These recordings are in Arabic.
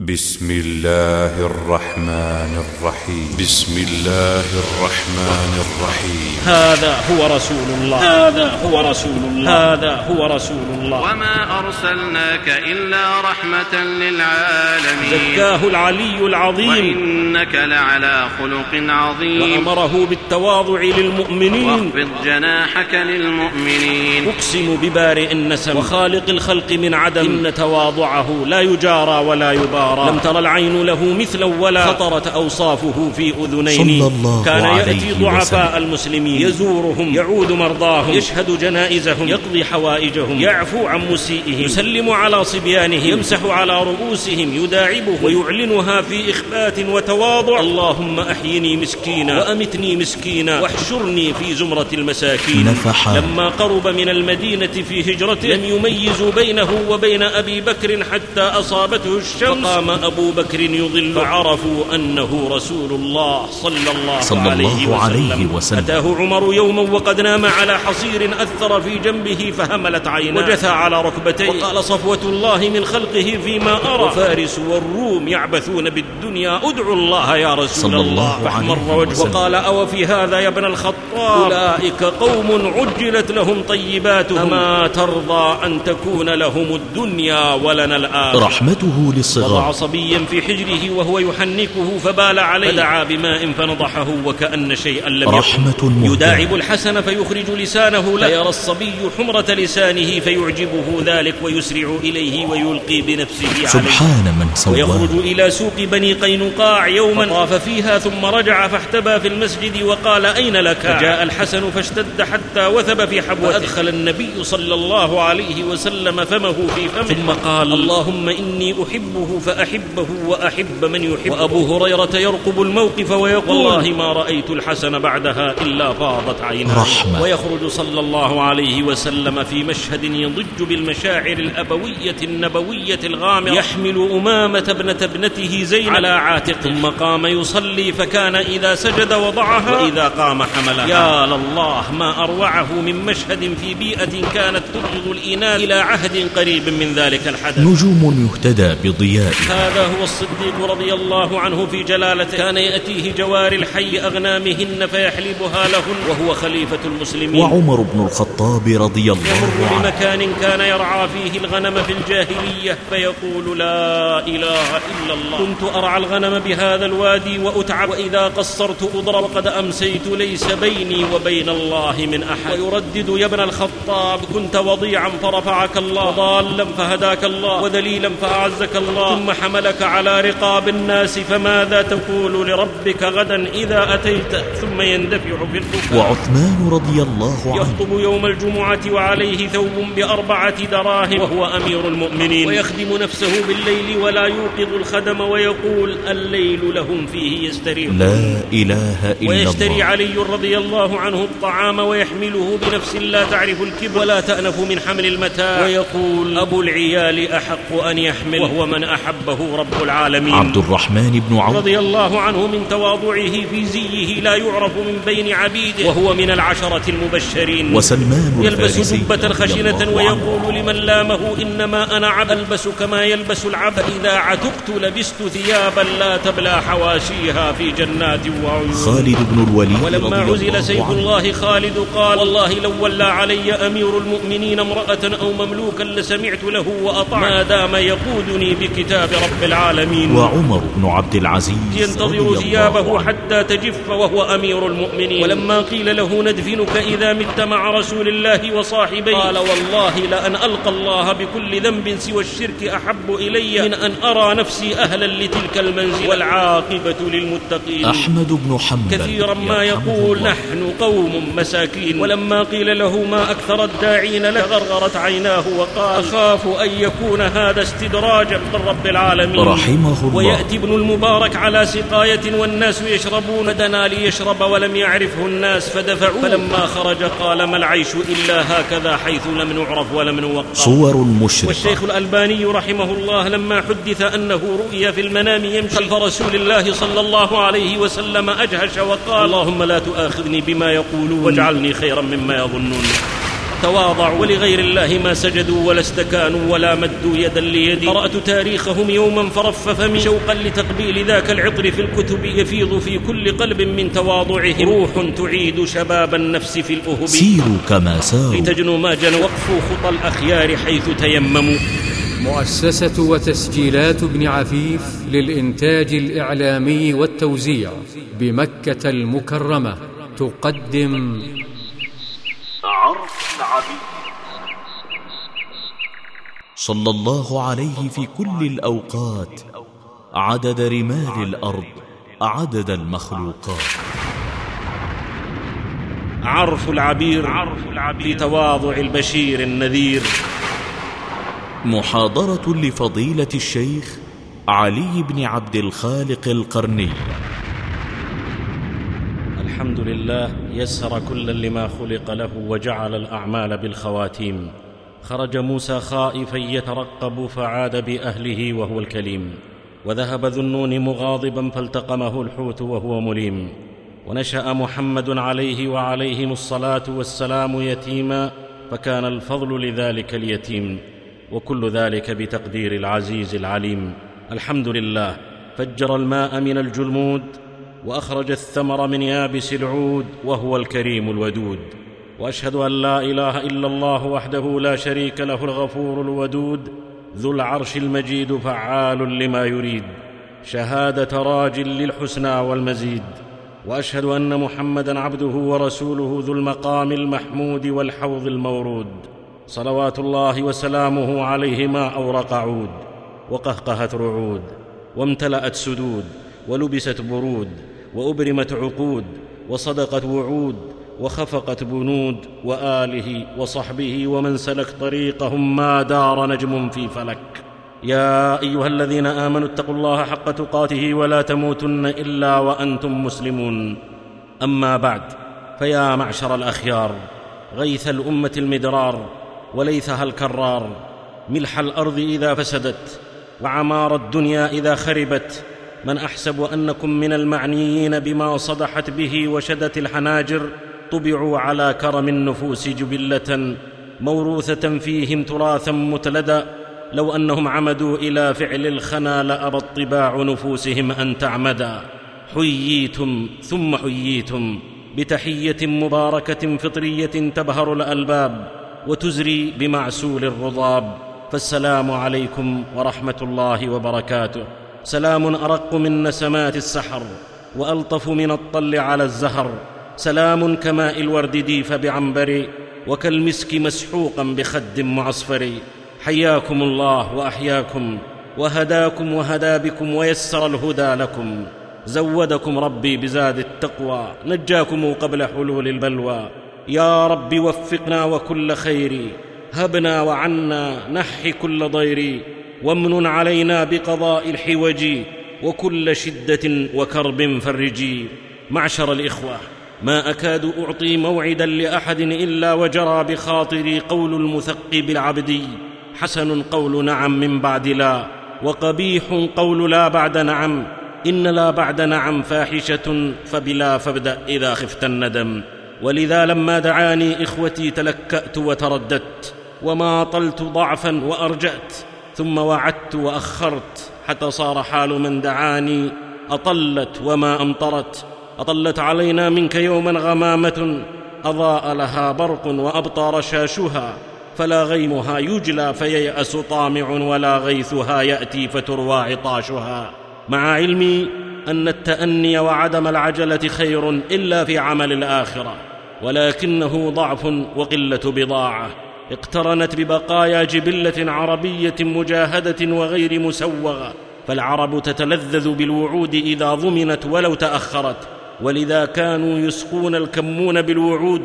بسم الله الرحمن الرحيم. بسم الله الرحمن الرحيم. هذا هو رسول الله. هذا هو رسول الله. هذا هو رسول الله. وما أرسلناك إلا رحمة للعالمين. زكاه العلي العظيم. وإنك لعلى خلق عظيم. وأمره بالتواضع للمؤمنين. واخفض جناحك للمؤمنين. أقسم ببارئ النسم. وخالق الخلق من عدم. إن تواضعه لا يجارى ولا يبارى. لم تر العين له مثلا ولا خطرت أوصافه في أذنين صلى الله كان يأتي ضعفاء. المسلمين. يزورهم. يعود مرضاهم. يشهد جنائزهم. يقضي حوائجهم. يعفو عن مسيئهم. يسلم على صبيانهم. يمسح على رؤوسهم. يداعبهم. ويعلنها في إخبات وتواضع. اللهم أحيني مسكينا. وأمتني مسكينا. واحشرني في زمرة المساكين. نفحا. لما قرب من المدينة في هجرته. لم يميزوا بينه وبين أبي بكر حتى أصابته الشمس. فقام أبو بكر يضل فعرفوا أنه رسول الله صلى الله, صلى عليه, الله وسلم. عليه وسلم. أتاه عمر يوما وقد نام على حصير أثر في جنبه فهملت عيناه. وجثى على ركبتيه. وقال صفوة الله من خلقه فيما أرى. وفارس والروم يعبثون بالدنيا. ادعوا الله يا رسول صلى الله. الله فاحمر عليه وجهه. وقال أو في هذا يا ابن الخطاب؟ أولئك قوم عجلت لهم طيباتهم. أما ترضى أن تكون لهم الدنيا ولنا الآخرة. رحمته وضع صبيا في حجره وهو يحنكه فبال عليه. فدعا بماء فنضحه وكأن شيئا لم يكن. رحمة يداعب الحسن فيخرج لسانه. لا. فيرى الصبي حمرة لسانه فيعجبه ذلك ويسرع إليه ويلقي بنفسه عليه. سبحان من سواه. ويخرج إلى سوق بني قينقاع يوما. طاف فيها ثم رجع فاحتبى في المسجد وقال أين لك؟ فجاء الحسن فاشتد حتى وثب في حبوته. فأدخل النبي صلى الله عليه وسلم فمه في فمه. ثم قال اللهم إني أحبه فأحبه وأحب من يحبه. وأبو هريرة يرقب الموقف ويقول والله ما رأيت الحسن بعدها إلا فاضت عيناه رحمة. ويخرج صلى الله عليه وسلم في مشهد يضج بالمشاعر الأبوية النبوية الغامرة يحمل أمامة ابنة ابنته زينب. على عاتقه. ثم قام يصلي فكان إذا سجد وضعها. وإذا قام حملها. يا لله ما أروعه من مشهد في بيئة كانت تبغض الإناث إلى عهد قريب من ذلك الحدث. نجوم يهتدى بضيائه هذا هو الصديق رضي الله عنه في جلالته. كان يأتيه جوار الحي أغنامهن فيحلبها لهن. وهو خليفة المسلمين. وعمر بن الخطاب رضي الله يمر عنه. بمكان كان يرعى فيه الغنم في الجاهلية فيقول لا إله إلا الله. كنت أرعى الغنم بهذا الوادي وأتعب وإذا قصرت أضرب وقد أمسيت ليس بيني وبين الله من أحد. ويردد يا ابن الخطاب كنت وضيعا فرفعك الله وضالا فهداك الله وذليلا فأعزك الله. ثم حملك على رقاب الناس فماذا تقول لربك غدا إذا أتيت؟ ثم يندفع في البكاء وعثمان رضي الله عنه يخطب يوم الجمعة وعليه ثوب بأربعة دراهم وهو أمير المؤمنين. ويخدم نفسه بالليل ولا يوقظ الخدم ويقول الليل لهم فيه يستريح. لا إله إلا ويشتري الله علي رضي الله عنه الطعام ويحمله بنفس لا تعرف الكبر ولا تأنف من حمل المتاع. ويقول أبو العيال أحق أن يحمل وهو من أحبه رب العالمين. عبد الرحمن بن عوف. رضي الله عنه من تواضعه في زيه لا يعرف من بين عبيده. وهو من العشرة المبشرين. وسلمان يلبس جبة خشنة. ويقول لمن لامه إنما أنا عبد ألبس كما يلبس العبد. إذا عتقت لبست ثيابا لا تبلى حواشيها في جنات وعيون. خالد بن الوليد ولما عزل سيف. الله خالد قال والله لو ولى علي أمير المؤمنين امرأة أو مملوكا لسمعت له وأطعت. ما دام يقودني بكتاب رب العالمين. وعمر بن عبد العزيز ينتظر ثيابه. حتى تجف وهو أمير المؤمنين. ولما قيل له ندفنك إذا مت مع رسول الله وصاحبيه. قال والله لأن ألقى الله بكل ذنب سوى الشرك أحب إلي من أن أرى نفسي أهلا لتلك المنزل والعاقبة للمتقين. أحمد بن حنبل كثيرا ما يقول الله. نحن قوم مساكين. ولما قيل له ما أكثر الداعين لك غرغرت عيناه وقال أخاف أن يكون هذا استدراجا من رب العالمين رحمه الله. ويأتي ابن المبارك على سقاية والناس يشربون فدنا ليشرب ولم يعرفه الناس فدفعوه. فلما خرج قال ما العيش إلا هكذا حيث لم نعرف ولم نوقر صور مشرقة. والشيخ الألباني رحمه الله لما حدث أنه رؤي في المنام يمشي خلف رسول الله صلى الله عليه وسلم أجهش وقال اللهم لا تؤاخذني بما يقولون. واجعلني خيرا مما يظنون. تواضعوا ولغير الله ما سجدوا ولا استكانوا ولا مدوا يدا ليدي. قرأت تاريخهم يوما فرف فمي شوقا لتقبيل ذاك العطر في الكتب يفيض في كل قلب من تواضعهم. روح تعيد شباب النفس في الأهب. سيروا كما ساروا. لتجنوا ما جنوا وقفوا خطى الأخيار حيث تيمموا. مؤسسة وتسجيلات ابن عفيف للإنتاج الإعلامي والتوزيع بمكة المكرمة تقدم عرف العبيد صلى الله عليه في كل الأوقات عدد رمال الأرض عدد المخلوقات. عرف العبير. في تواضع البشير النذير. محاضرة لفضيلة الشيخ علي بن عبد الخالق القرني. الحمد لله يسر كلا لما خلق له وجعل الأعمال بالخواتيم. خرج موسى خائفا يترقب فعاد بأهله وهو الكليم. وذهب ذو النون مغاضبا فالتقمه الحوت وهو مليم. ونشأ محمد عليه وعليهم الصلاة والسلام يتيما فكان الفضل لذلك اليتيم. وكل ذلك بتقدير العزيز العليم. الحمد لله فجر الماء من الجلمود وأخرج الثمر من يابس العود وهو الكريم الودود. وأشهد أن لا إله إلا الله وحده لا شريك له الغفور الودود. ذو العرش المجيد فعال لما يريد. شهادة راج للحسنى والمزيد. وأشهد أن محمدا عبده ورسوله ذو المقام المحمود والحوض المورود. صلوات الله وسلامه عليه ما أورق عود. وقهقهت رعود. وامتلأت سدود. ولبست برود. وأبرمت عقود وصدقت وعود وخفقت بنود وآله وصحبه ومن سلك طريقهم ما دار نجم في فلك. يا أيها الذين آمنوا اتقوا الله حق تقاته ولا تموتن إلا وأنتم مسلمون. أما بعد فيا معشر الأخيار غيث الأمة المدرار وليثها الكرار ملح الأرض إذا فسدت وعمار الدنيا إذا خربت من أحسب أنكم من المعنيين بما صدحت به وشدت الحناجر طبعوا على كرم النفوس جبلة موروثة فيهم تراثا متلدا لو أنهم عمدوا إلى فعل الخنا لأبى طباع نفوسهم أن تعمدا. حييتم ثم حييتم بتحية مباركة فطرية تبهر الألباب وتزري بمعسول الرضاب. فالسلام عليكم ورحمة الله وبركاته. سلام أرق من نسمات السحر وألطف من الطل على الزهر. سلام كماء الورد ديف بعنبر وكالمسك مسحوقا بخد معصفر. حياكم الله وأحياكم وهداكم وهدى بكم ويسر الهدى لكم. زودكم ربي بزاد التقوى نجاكم قبل حلول البلوى. يا رب وفقنا وكل خير هبنا وعنا نح كل ضير. وامن علينا بقضاء الحوج وكل شدة وكرب فرجي معشر الإخوة ما أكاد أعطي موعدا لأحد إلا وجرى بخاطري قول المثقب العبدي حسن قول نعم من بعد لا وقبيح قول لا بعد نعم. إن لا بعد نعم فاحشة فبلا فابدأ إذا خفت الندم. ولذا لما دعاني إخوتي تلكأت وترددت وما طلت ضعفا وأرجأت. ثم وعدت وأخرت حتى صار حال من دعاني. أطلت وما أمطرت. أطلت علينا منك يوما غمامة. أضاء لها برق وابطى رشاشها فلا غيمها يجلى فييأس طامع ولا غيثها يأتي فتروى عطاشها. مع علمي أن التأني وعدم العجلة خير إلا في عمل الآخرة. ولكنه ضعف وقلة بضاعة. اقترنت ببقايا جبلة عربية مجاهدة وغير مسوغة فالعرب تتلذذ بالوعود إذا ضمنت ولو تأخرت. ولذا كانوا يسقون الكمون بالوعود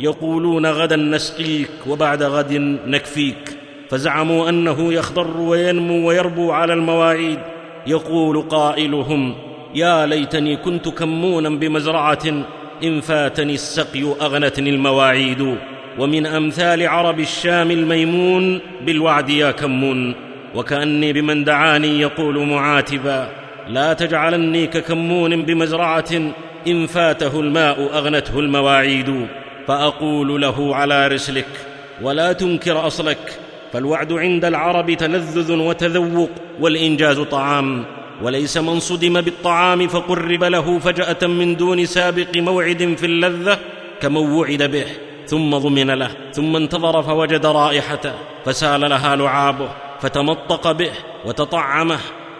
يقولون غدا نسقيك وبعد غد نكفيك. فزعموا أنه يخضر وينمو ويربو على المواعيد. يقول قائلهم يا ليتني كنت كمونا بمزرعة إن فاتني السقي أغنتني المواعيد. ومن أمثال عرب الشام الميمون بالوعد يا كمون. وكأني بمن دعاني يقول معاتبا لا تجعلني ككمون بمزرعة إن فاته الماء أغنته المواعيد. فأقول له على رسلك ولا تنكر أصلك فالوعد عند العرب تلذذ وتذوق والإنجاز طعام. وليس من صدم بالطعام فقرب له فجأة من دون سابق موعد في اللذة كمن وعد به. ثم ضمن له ثم انتظر فوجد رائحته فسال لها لعابه فتمطق به وتطعمه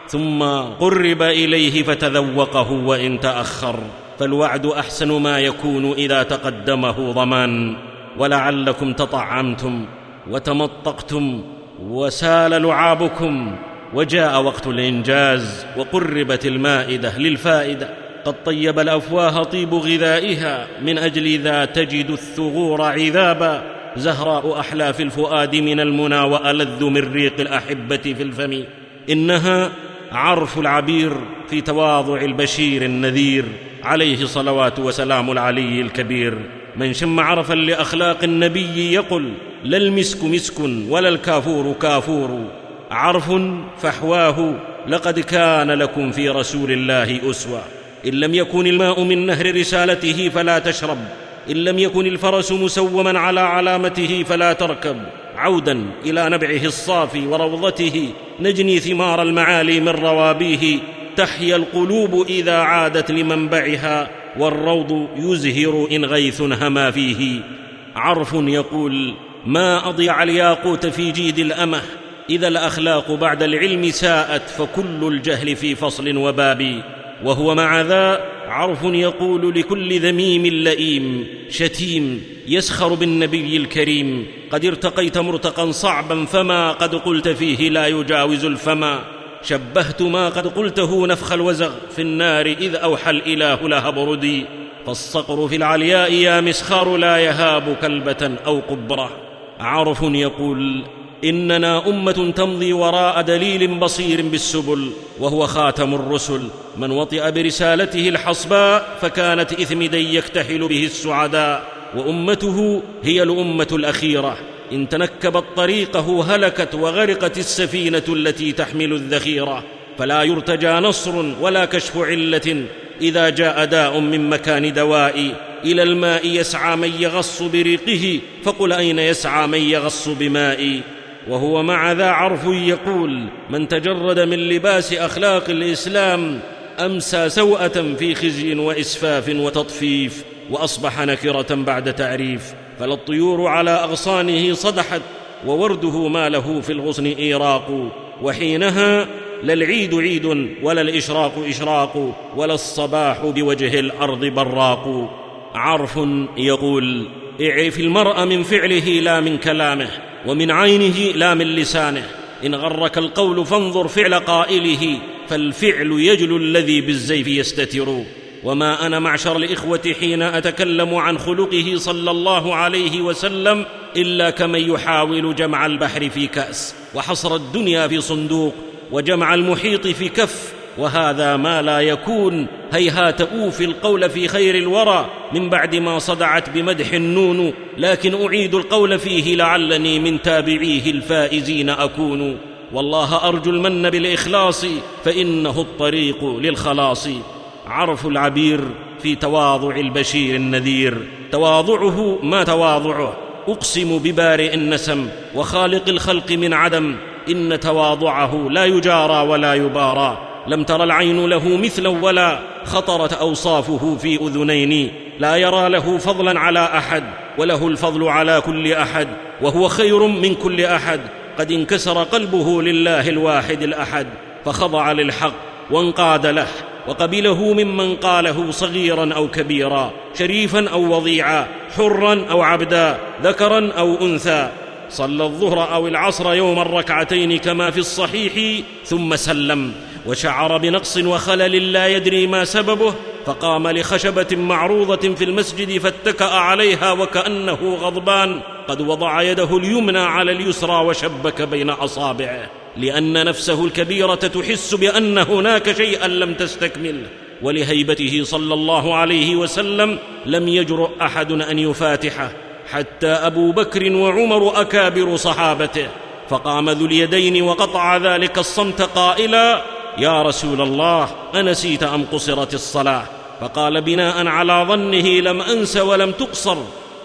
ثم قرب إليه فتذوقه وإن تأخر. فالوعد أحسن ما يكون إذا تقدمه ضمان. ولعلكم تطعمتم وتمطقتم وسال لعابكم وجاء وقت الإنجاز وقربت المائدة للفائدة. قد طيب الأفواه طيب غذائها من أجل ذا تجد الثغور عذابا. زهراء أحلاف الفؤاد من المنى وألذ من ريق الأحبة في الفم. إنها عرف العبير في تواضع البشير النذير. عليه صلوات وسلام العلي الكبير. من شم عرفا لأخلاق النبي يقل لا المسك مسك ولا الكافور كافور. عرف فحواه لقد كان لكم في رسول الله أسوة. إن لم يكن الماء من نهر رسالته فلا تشرب. إن لم يكن الفرس مسوما على علامته فلا تركب. عودا إلى نبعه الصافي وروضته نجني ثمار المعالي من روابيه. تحيا القلوب إذا عادت لمنبعها والروض يزهر إن غيث هما فيه. عرف يقول ما أضيع الياقوت في جيد الأمه إذا الأخلاق بعد العلم ساءت فكل الجهل في فصل وباب وهو مع ذا عرف يقول لكل ذميم لئيم شتيم يسخر بالنبي الكريم. قد ارتقيت مرتقا صعبا فما قد قلت فيه لا يجاوز الفما. شبهت ما قد قلته نفخ الوزغ في النار إذ أوحى الإله لها بردي فالصقر في العلياء يا مسخار لا يهاب كلبة أو قبرة. عرف يقول إننا أمة تمضي وراء دليل بصير بالسبل وهو خاتم الرسل. من وطئ برسالته الحصباء فكانت اثمدي يكتحل به السعداء. وأمته هي الأمة الأخيرة. إن تنكبت طريقه هلكت وغرقت السفينة التي تحمل الذخيرة. فلا يرتجى نصر ولا كشف علة. إذا جاء داء من مكان دواء إلى الماء يسعى من يغص بريقه فقل أين يسعى من يغص بمائي؟ وهو مع ذا عرف يقول من تجرد من لباس أخلاق الإسلام أمسى سوءة في خزي وإسفاف وتطفيف وأصبح نكرة بعد تعريف فلا الطيور على أغصانه صدحت وورده ما له في الغصن إيراق وحينها لا العيد عيد ولا الإشراق إشراق ولا الصباح بوجه الأرض براق. عرف يقول اعرف المرء من فعله لا من كلامه ومن عينه لا من لسانه. إن غرك القول فانظر فعل قائله فالفعل يجلو الذي بالزيف يستتر. وما أنا معشر الإخوة حين أتكلم عن خلقه صلى الله عليه وسلم إلا كمن يحاول جمع البحر في كأس. وحصر الدنيا في صندوق وجمع المحيط في كف. وهذا ما لا يكون هيهات اوفي القول في خير الورى من بعد ما صدعت بمدح النون لكن أعيد القول فيه لعلني من تابعيه الفائزين أكون. والله أرجو المن بالإخلاص فإنه الطريق للخلاص. عرف العبير في تواضع البشير النذير. تواضعه ما تواضعه. أقسم ببارئ النسم وخالق الخلق من عدم. إن تواضعه لا يجارى ولا يبارى. لم تر العين له مثلا ولا خطرت أوصافه في أذنين لا يرى له فضلا على أحد وله الفضل على كل أحد وهو خير من كل أحد قد انكسر قلبه لله الواحد الأحد فخضع للحق وانقاد له وقبله ممن قاله صغيرا أو كبيرا شريفا أو وضيعا حرا أو عبدا ذكرا أو أنثى. صلى الظهر أو العصر يوما ركعتين كما في الصحيح ثم سلم. وشعر بنقص وخلل لا يدري ما سببه فقام لخشبة معروضة في المسجد فاتكأ عليها وكأنه غضبان. قد وضع يده اليمنى على اليسرى وشبك بين أصابعه لأن نفسه الكبيرة تحس بأن هناك شيئا لم تستكمل. ولهيبته صلى الله عليه وسلم لم يجرؤ أحد أن يفاتحه حتى أبو بكر وعمر أكابر صحابته. فقام ذو اليدين وقطع ذلك الصمت قائلا يا رسول الله أنسيت أم قصرت الصلاة؟ فقال بناء على ظنه لم أنس ولم تقصر.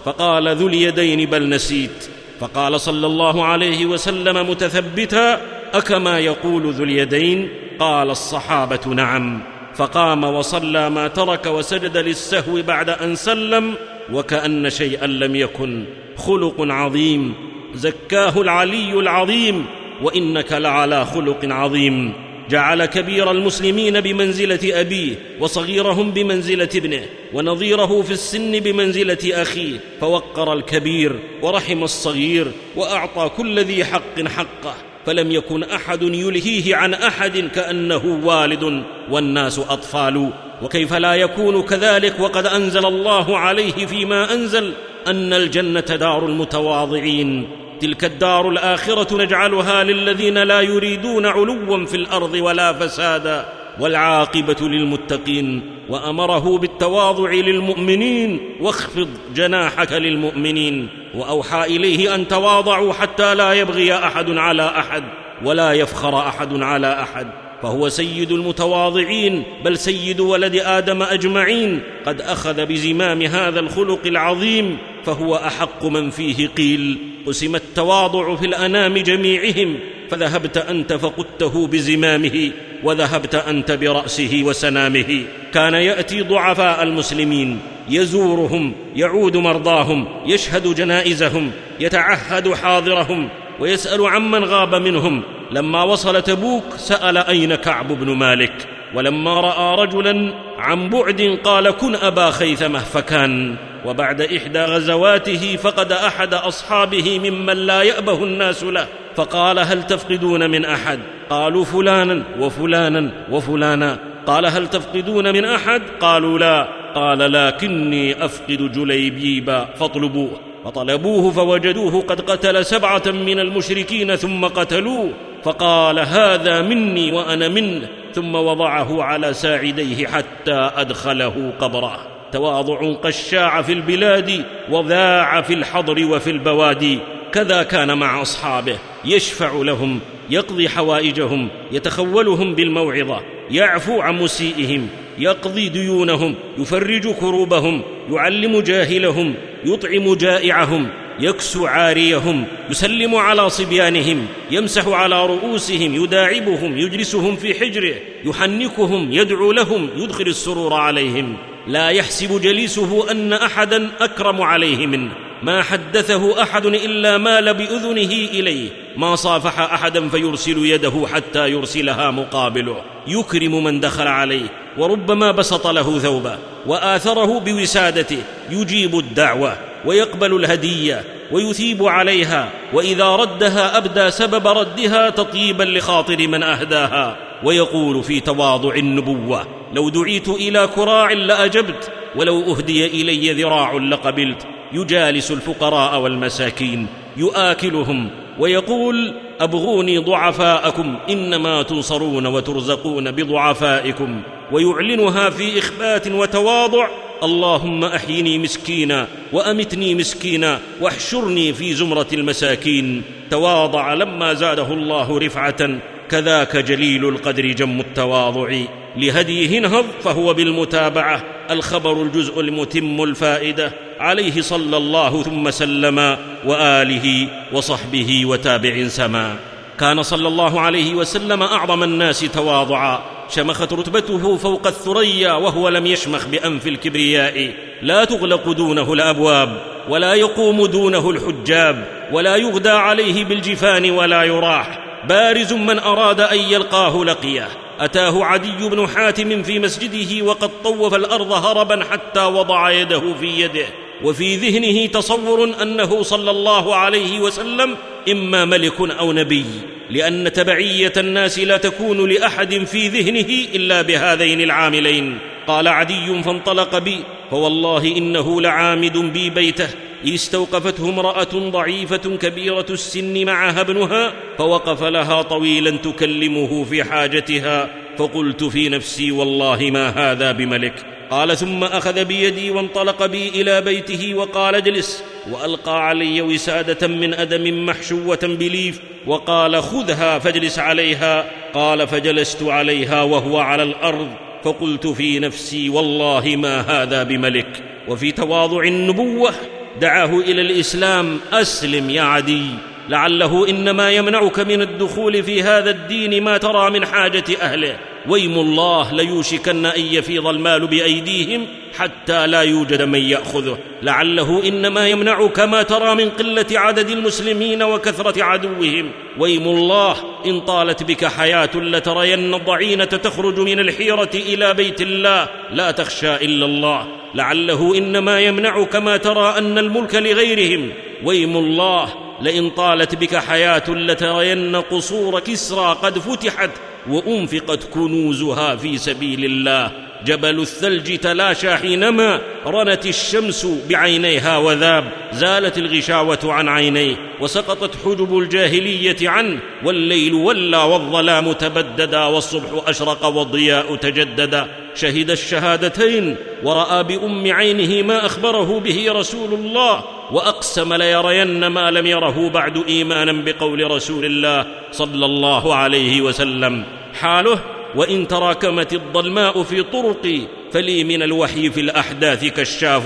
فقال ذو اليدين بل نسيت. فقال صلى الله عليه وسلم متثبتا أكما يقول ذو اليدين؟ قال الصحابة نعم. فقام وصلى ما ترك وسجد للسهو بعد أن سلم وكأن شيئا لم يكن. خلق عظيم. زكاه العلي العظيم. وإنك لعلى خلق عظيم. جعل كبير المسلمين بمنزلة أبيه وصغيرهم بمنزلة ابنه ونظيره في السن بمنزلة أخيه فوقر الكبير ورحم الصغير وأعطى كل ذي حق حقه فلم يكن أحد يلهيه عن أحد كأنه والد والناس أطفال وكيف لا يكون كذلك وقد أنزل الله عليه فيما أنزل؟ أن الجنة دار المتواضعين. تلك الدار الآخرة نجعلها للذين لا يريدون علوا في الأرض ولا فسادا والعاقبة للمتقين وأمره بالتواضع للمؤمنين واخفض جناحك للمؤمنين وأوحى إليه أن تواضعوا حتى لا يبغي أحد على أحد ولا يفخر أحد على أحد. فهو سيد المتواضعين بل سيد ولد آدم أجمعين قد أخذ بزمام هذا الخلق العظيم فهو أحق من فيه قيل قسم التواضع في الأنام جميعهم فذهبت أنت فقدته بزمامه وذهبت أنت برأسه وسنامه. كان يأتي ضعفاء المسلمين يزورهم يعود مرضاهم يشهد جنائزهم يتعهد حاضرهم ويسأل عمن غاب منهم لما وصل تبوك سأل أين كعب بن مالك ولما رأى رجلا عن بعد قال كن أبا خيثمة فكان. وبعد إحدى غزواته فقد أحد أصحابه ممن لا يأبه الناس له فقال هل تفقدون من أحد؟ قالوا فلانا وفلانا وفلانا. قال هل تفقدون من أحد؟ قالوا لا. قال لكني أفقد جليبيبا فاطلبوه. فطلبوه فوجدوه قد قتل سبعة من المشركين ثم قتلوه. فقال هذا مني وأنا منه. ثم وضعه على ساعديه حتى أدخله قبره. تواضع قشاع في البلاد وذاع في الحضر وفي البوادي. كذا كان مع أصحابه. يشفع لهم يقضي حوائجهم يتخولهم بالموعظة. يعفو عن مسيئهم يقضي ديونهم يفرج كروبهم يعلم جاهلهم يطعم جائعهم. يكسو عاريهم يسلم على صبيانهم يمسح على رؤوسهم يداعبهم يجلسهم في حجره يحنكهم يدعو لهم يدخل السرور عليهم. لا يحسب جليسه أن احدا أكرم عليه منه. ما حدثه أحد إلا مال بأذنه إليه. ما صافح احدا فيرسل يده حتى يرسلها مقابله. يكرم من دخل عليه وربما بسط له ثوبه وآثره بوسادته. يجيب الدعوة. ويقبل الهدية ويثيب عليها وإذا ردها أبدى سبب ردها تطيبا لخاطر من أهداها. ويقول في تواضع النبوة لو دعيت إلى كراع لأجبت ولو أهدي إلي ذراع لقبلت. يجالس الفقراء والمساكين ياكلهم ويقول أبغوني ضعفاءكم إنما تنصرون وترزقون بضعفائكم. ويعلنها في إخبات وتواضع. اللهم أحيني مسكينا وأمتني مسكينا واحشرني في زمرة المساكين. تواضع لما زاده الله رفعة. كذاك جليل القدر جم التواضع. لهديه انهض فهو بالمتابعة. الخبر الجزء المتم الفائدة. عليه صلى الله ثم سلم. وآله وصحبه وتابع سما. كان صلى الله عليه وسلم أعظم الناس تواضعا. شمخت رتبته فوق الثريا وهو لم يشمخ بأنف الكبرياء. لا تغلق دونه الأبواب ولا يقوم دونه الحجاب ولا يغدى عليه بالجفان ولا يراح. بارز من أراد أن يلقاه لقيه. أتاه عدي بن حاتم في مسجده وقد طوف الأرض هربا حتى وضع يده في يده. وفي ذهنه تصور أنه صلى الله عليه وسلم إما ملك أو نبي لأن تبعية الناس لا تكون لأحد في ذهنه إلا بهذين العاملين. قال عدي فانطلق بي فوالله إنه لعامد بي بيته. إذ استوقفته امرأة ضعيفة كبيرة السن معها ابنها فوقف لها طويلا تكلمه في حاجتها. فقلت في نفسي والله ما هذا بملك. قال ثم أخذ بيدي وانطلق بي إلى بيته وقال اجلس. وألقى علي وسادة من أدم محشوة بليف. وقال خذها فاجلس عليها. قال فجلست عليها وهو على الأرض. فقلت في نفسي والله ما هذا بملك. وفي تواضع النبوة دعاه إلى الإسلام. أسلم يا عدي. لعله إنما يمنعك من الدخول في هذا الدين ما ترى من حاجة أهله. ويم الله ليوشكن أن يفيض المال بأيديهم حتى لا يوجد من يأخذه. لعله إنما يمنعك ما ترى من قلة عدد المسلمين وكثرة عدوهم. ويم الله إن طالت بك حياة لترين الضعينه تخرج من الحيرة إلى بيت الله. لا تخشى إلا الله. لعله إنما يمنعك ما ترى أن الملك لغيرهم. ويم الله لئن طالت بك حياة لترين قصور كسرى قد فتحت وأنفقت كنوزها في سبيل الله. جبل الثلج تلاشى حينما رنت الشمس بعينيها وذاب. زالت الغشاوة عن عينيه وسقطت حجب الجاهلية عنه. والليل ولى والظلام تبددا والصبح أشرق والضياء تجددا. شهد الشهادتين ورأى بأم عينه ما أخبره به رسول الله. وأقسم ليرين ما لم يره بعد إيمانا بقول رسول الله صلى الله عليه وسلم. حاله وإن تراكمت الظلماء في طرقي فلي من الوحي في الأحداث كشاف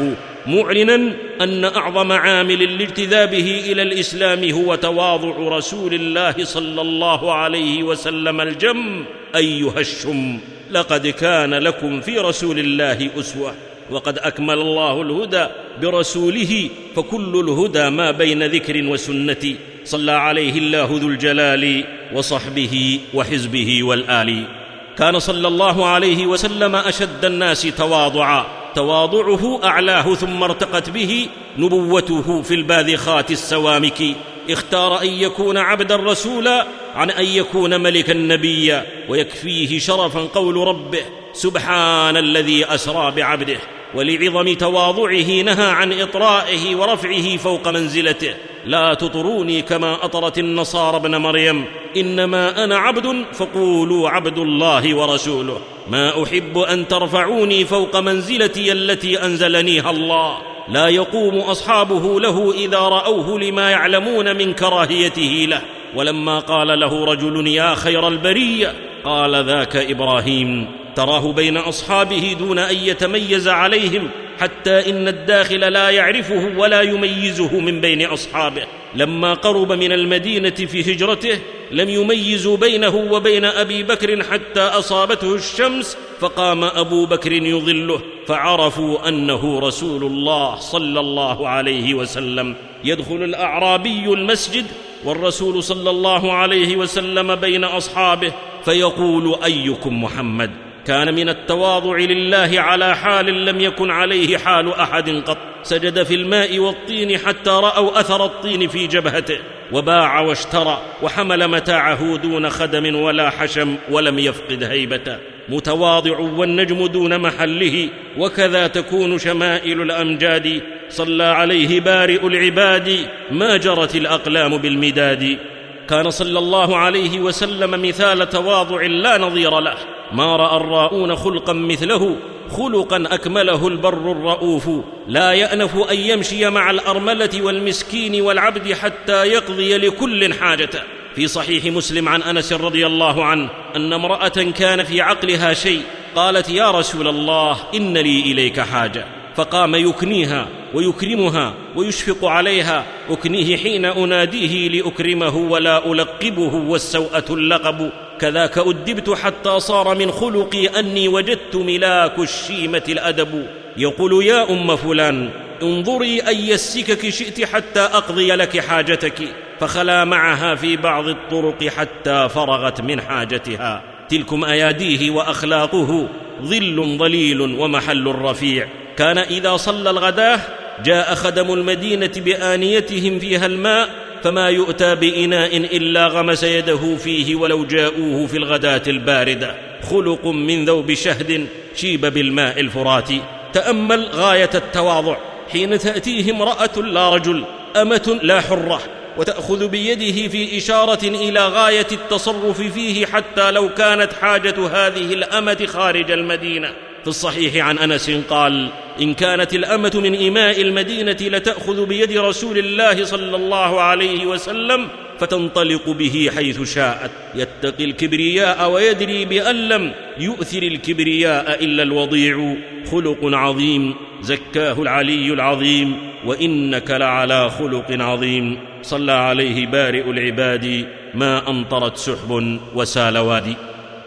معلنا أن أعظم عامل لاجتذابه إلى الإسلام هو تواضع رسول الله صلى الله عليه وسلم الجم. أيها الشم لقد كان لكم في رسول الله أسوة. وقد أكمل الله الهدى برسوله فكل الهدى ما بين ذكر وسنة. صلى عليه الله ذو الجلال وصحبه وحزبه والآل. كان صلى الله عليه وسلم أشد الناس تواضعا. تواضعه أعلاه ثم ارتقت به نبوته في الباذخات السوامك. اختار أن يكون عبدا رسولا عن أن يكون ملكا نبيا. ويكفيه شرفا قول ربه سبحان الذي أسرى بعبده. ولعظم تواضعه نهى عن إطرائه ورفعه فوق منزلته. لا تطروني كما أطرت النصارى ابن مريم. إنما أنا عبد فقولوا عبد الله ورسوله. ما أحب أن ترفعوني فوق منزلتي التي أنزلنيها الله. لا يقوم أصحابه له إذا رأوه لما يعلمون من كراهيته له. ولما قال له رجل يا خير البرية قال ذاك إبراهيم. تراه بين أصحابه دون أن يتميز عليهم حتى إن الداخل لا يعرفه ولا يميزه من بين أصحابه. لما قرب من المدينة في هجرته لم يميزوا بينه وبين أبي بكر حتى أصابته الشمس فقام أبو بكر يظله فعرفوا أنه رسول الله صلى الله عليه وسلم. يدخل الأعرابي المسجد والرسول صلى الله عليه وسلم بين أصحابه فيقول أيكم محمد؟ كان من التواضع لله على حال لم يكن عليه حال أحد قط. سجد في الماء والطين حتى رأوا أثر الطين في جبهته وباع واشترى وحمل متاعه دون خدم ولا حشم ولم يفقد هيبته. متواضع والنجم دون محله وكذا تكون شمائل الأمجاد. صلى عليه بارئ العباد ما جرت الأقلام بالمداد. كان صلى الله عليه وسلم مثال تواضع لا نظير له. ما رأى الراؤون خلقا مثله خلقا أكمله البر الرؤوف. لا يأنف أن يمشي مع الأرملة والمسكين والعبد حتى يقضي لكل حاجته في صحيح مسلم عن أنس رضي الله عنه أن امرأة كان في عقلها شيء قالت يا رسول الله إن لي إليك حاجة. فقام يكنيها ويكرمها ويشفق عليها أكنيه حين أناديه لأكرمه ولا ألقبه والسوءة اللقب. كذاك أدبت حتى صار من خلقي أني وجدت ملاك الشيمة الأدب. يقول يا أم فلان انظري اي السكك شئت حتى أقضي لك حاجتك. فخلا معها في بعض الطرق حتى فرغت من حاجتها. تلكم أياديه وأخلاقه ظل ظليل ومحل رفيع كان إذا صلى الغداه جاء خدم المدينة بآنيتهم فيها الماء فما يؤتى بإناء إلا غمس يده فيه ولو جاءوه في الغداة الباردة. خلق من ذوب شهد شيب بالماء الفرات. تأمل غاية التواضع. حين تأتيه امرأة لا رجل أمة لا حرة. وتأخذ بيده في إشارة إلى غاية التصرف فيه حتى لو كانت حاجة هذه الأمة خارج المدينة. في الصحيح عن أنس قال إن كانت الأمة من اماء المدينة لتأخذ بيد رسول الله صلى الله عليه وسلم فتنطلق به حيث شاءت. يتقي الكبرياء ويدري بأن لم يؤثر الكبرياء إلا الوضيع. خلق عظيم. زكاه العلي العظيم. وإنك لعلى خلق عظيم. صلى عليه بارئ العباد. ما أمطرت سحب وسال وادي.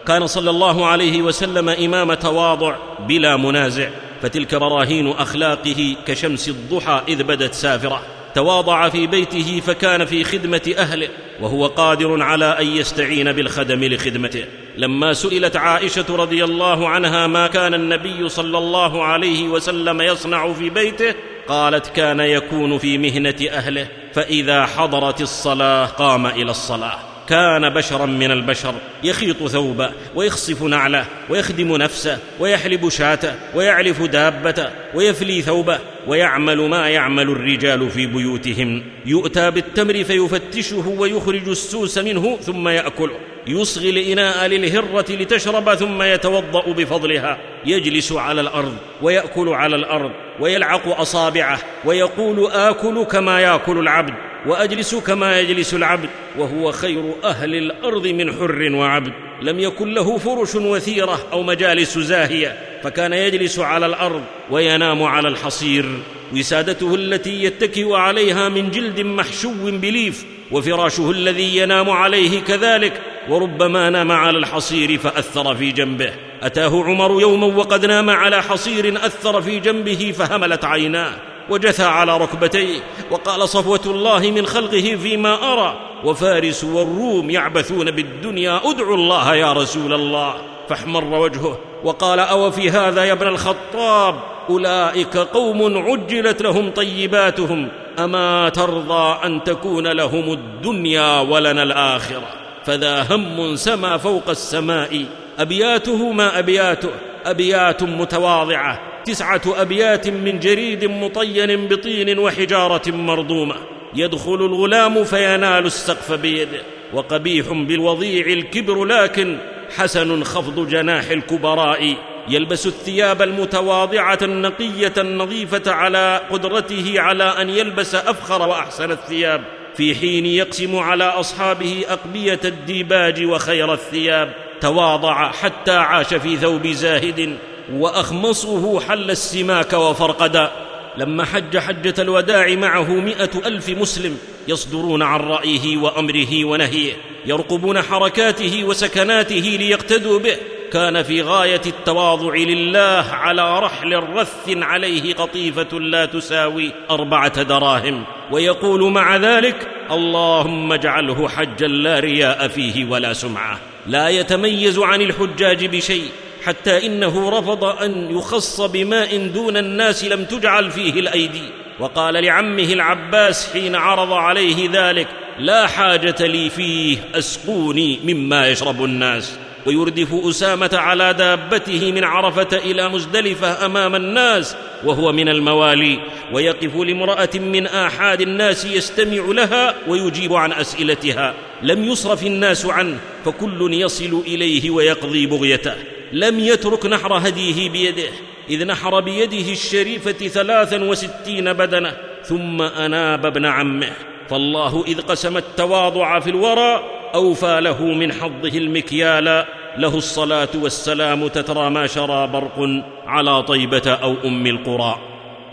كان صلى الله عليه وسلم إمام تواضع بلا منازع فتلك براهين أخلاقه كشمس الضحى إذ بدت سافرة. تواضع في بيته فكان في خدمة أهله وهو قادر على أن يستعين بالخدم لخدمته. لما سئلت عائشة رضي الله عنها ما كان النبي صلى الله عليه وسلم يصنع في بيته قالت كان يكون في مهنة أهله فإذا حضرت الصلاة قام إلى الصلاة. كان بشرا من البشر يخيط ثوبه ويخصف نعله ويخدم نفسه ويحلب شاته ويعلف دابته ويفلي ثوبه ويعمل ما يعمل الرجال في بيوتهم. يؤتى بالتمر فيفتشه ويخرج السوس منه ثم يأكله. يصغي الإناء للهرة لتشرب ثم يتوضأ بفضلها. يجلس على الأرض ويأكل على الأرض. ويلعق أصابعه ويقول آكل كما يأكل العبد وأجلس كما يجلس العبد وهو خير أهل الأرض من حر وعبد لم يكن له فرش وثيرة أو مجالس زاهية فكان يجلس على الأرض وينام على الحصير وسادته التي يتكئ عليها من جلد محشو بليف وفراشه الذي ينام عليه كذلك وربما نام على الحصير فأثر في جنبه. أتاه عمر يوما وقد نام على حصير أثر في جنبه فهملت عيناه وجثى على ركبتيه. وقال صفوة الله من خلقه فيما أرى وفارس والروم يعبثون بالدنيا ادعوا الله يا رسول الله. فاحمر وجهه وقال أو في هذا يا ابن الخطاب؟ أولئك قوم عجلت لهم طيباتهم. أما ترضى أن تكون لهم الدنيا ولنا الآخرة. فذا هم سما فوق السماء. أبياته ما أبياته. أبيات متواضعة. تسعة أبيات من جريد مطين بطين وحجارة مرضومه يدخل الغلام فينال السقف بيده وقبيح بالوضيع الكبر لكن حسن خفض جناح الكبراء. يلبس الثياب المتواضعة النقية النظيفة على قدرته على أن يلبس أفخر وأحسن الثياب. في حين يقسم على أصحابه أقبية الديباج وخير الثياب تواضع حتى عاش في ثوب زاهد وأخمصه حل السماك وفرقدا لما حج حجة الوداع معه مائه ألف مسلم يصدرون عن رأيه وأمره ونهيه يرقبون حركاته وسكناته ليقتدوا به. كان في غاية التواضع لله على رحل رث عليه قطيفة لا تساوي أربعة دراهم. ويقول مع ذلك اللهم اجعله حجا لا رياء فيه ولا سمعة. لا يتميز عن الحجاج بشيء حتى إنه رفض أن يخص بماء دون الناس لم تجعل فيه الأيدي. وقال لعمه العباس حين عرض عليه ذلك لا حاجة لي فيه أسقوني مما يشرب الناس. ويردف أسامة على دابته من عرفة إلى مزدلفة أمام الناس وهو من الموالي ويقف لامرأة من آحاد الناس يستمع لها ويجيب عن أسئلتها. لم يصرف الناس عنه فكل يصل إليه ويقضي بغيته. لم يترك نحر هديه بيده إذ نحر بيده الشريفة ثلاثا وستين بدنة ثم أناب ابن عمه. فالله إذ قسم التواضع في الورى أوفى له من حظه المكيال له الصلاة والسلام تترى ما شرى برق على طيبة أو أم القرى.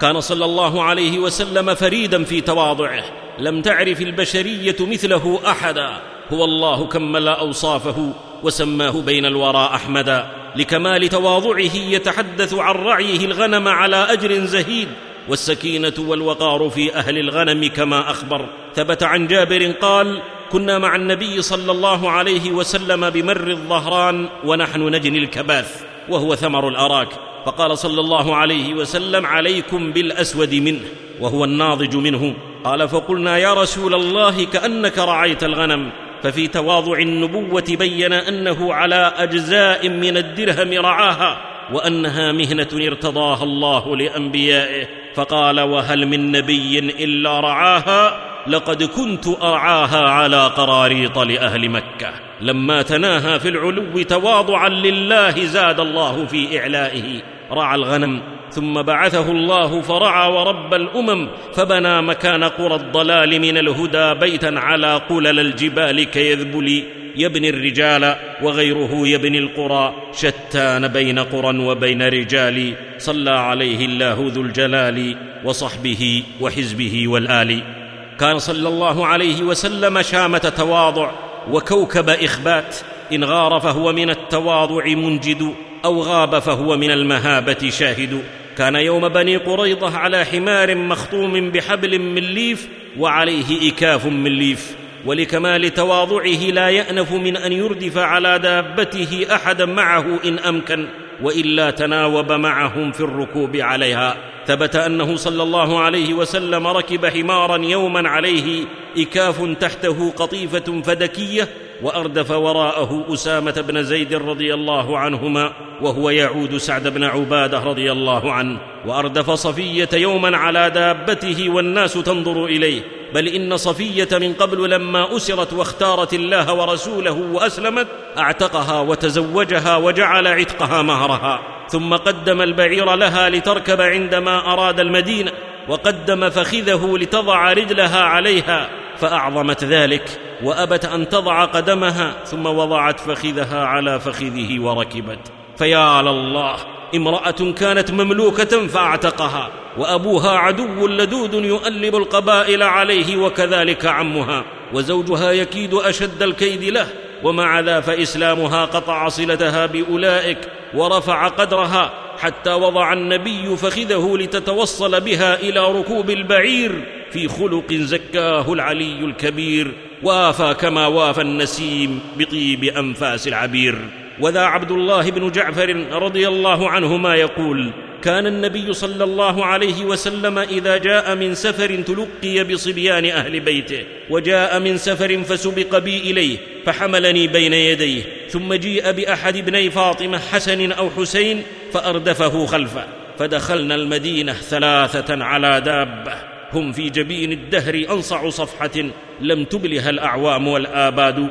كان صلى الله عليه وسلم فريدا في تواضعه. لم تعرف البشرية مثله أحدا. هو الله كمل أوصافه وسماه بين الورى أحمدا. لكمال تواضعه يتحدث عن رعيه الغنم على أجر زهيد. والسكينة والوقار في أهل الغنم كما أخبر. ثبت عن جابر قال كنا مع النبي صلى الله عليه وسلم بمر الظهران ونحن نجني الكباث وهو ثمر الأراك. فقال صلى الله عليه وسلم عليكم بالأسود منه وهو الناضج منه. قال فقلنا يا رسول الله كأنك رعيت الغنم. ففي تواضع النبوة بين أنه على أجزاء من الدرهم رعاها وأنها مهنة ارتضاها الله لأنبيائه. فقال وهل من نبي إلا رعاها؟ لقد كنت ارعاها على قراريط لأهل مكة. لما تناهى في العلو تواضعا لله زاد الله في إعلائه. رعى الغنم ثم بعثه الله فرعى ورب الأمم فبنى مكان قرى الضلال من الهدى بيتا على قلل الجبال كيذبل يبني الرجال وغيره يبني القرى شتان بين قرى وبين رجال. صلى عليه الله ذو الجلال وصحبه وحزبه والآل. كان صلى الله عليه وسلم شامة تواضع وكوكب إخبات. إن غار فهو من التواضع منجد أو غاب فهو من المهابة شاهد. كان يوم بني قريضة على حمار مخطوم بحبل من ليف وعليه إكاف من ليف. ولكمال تواضعه لا يأنف من أن يردف على دابته احدا معه إن أمكن. وإلا تناوب معهم في الركوب عليها. ثبت أنه صلى الله عليه وسلم ركب حمارا يوما عليه إكاف تحته قطيفة فدكية وأردف وراءه أسامة بن زيد رضي الله عنهما وهو يعود سعد بن عبادة رضي الله عنه وأردف صفية يوما على دابته والناس تنظر إليه. بل إن صفية من قبل لما أسرت واختارت الله ورسوله وأسلمت أعتقها وتزوجها وجعل عتقها مهرها. ثم قدم البعير لها لتركب عندما أراد المدينة وقدم فخذه لتضع رجلها عليها فأعظمت ذلك وأبت أن تضع قدمها ثم وضعت فخذها على فخذه وركبت. فيا لله! امرأة كانت مملوكة فاعتقها وأبوها عدو لدود يؤلب القبائل عليه وكذلك عمها وزوجها يكيد أشد الكيد له ومع ذا فإسلامها قطع صلتها بأولئك ورفع قدرها حتى وضع النبي فخذه لتتوصل بها إلى ركوب البعير في خلق زكاه العلي الكبير وآفى كما وافى النسيم بطيب أنفاس العبير. وذا عبد الله بن جعفر رضي الله عنهما يقول كان النبي صلى الله عليه وسلم إذا جاء من سفر تلقي بصبيان أهل بيته وجاء من سفر فسبق بي إليه فحملني بين يديه ثم جيء بأحد ابني فاطمة حسن أو حسين فأردفه خلفه فدخلنا المدينة ثلاثة على دابة هم في جبين الدهر أنصع صفحة لم تبلها الأعوام والآباد.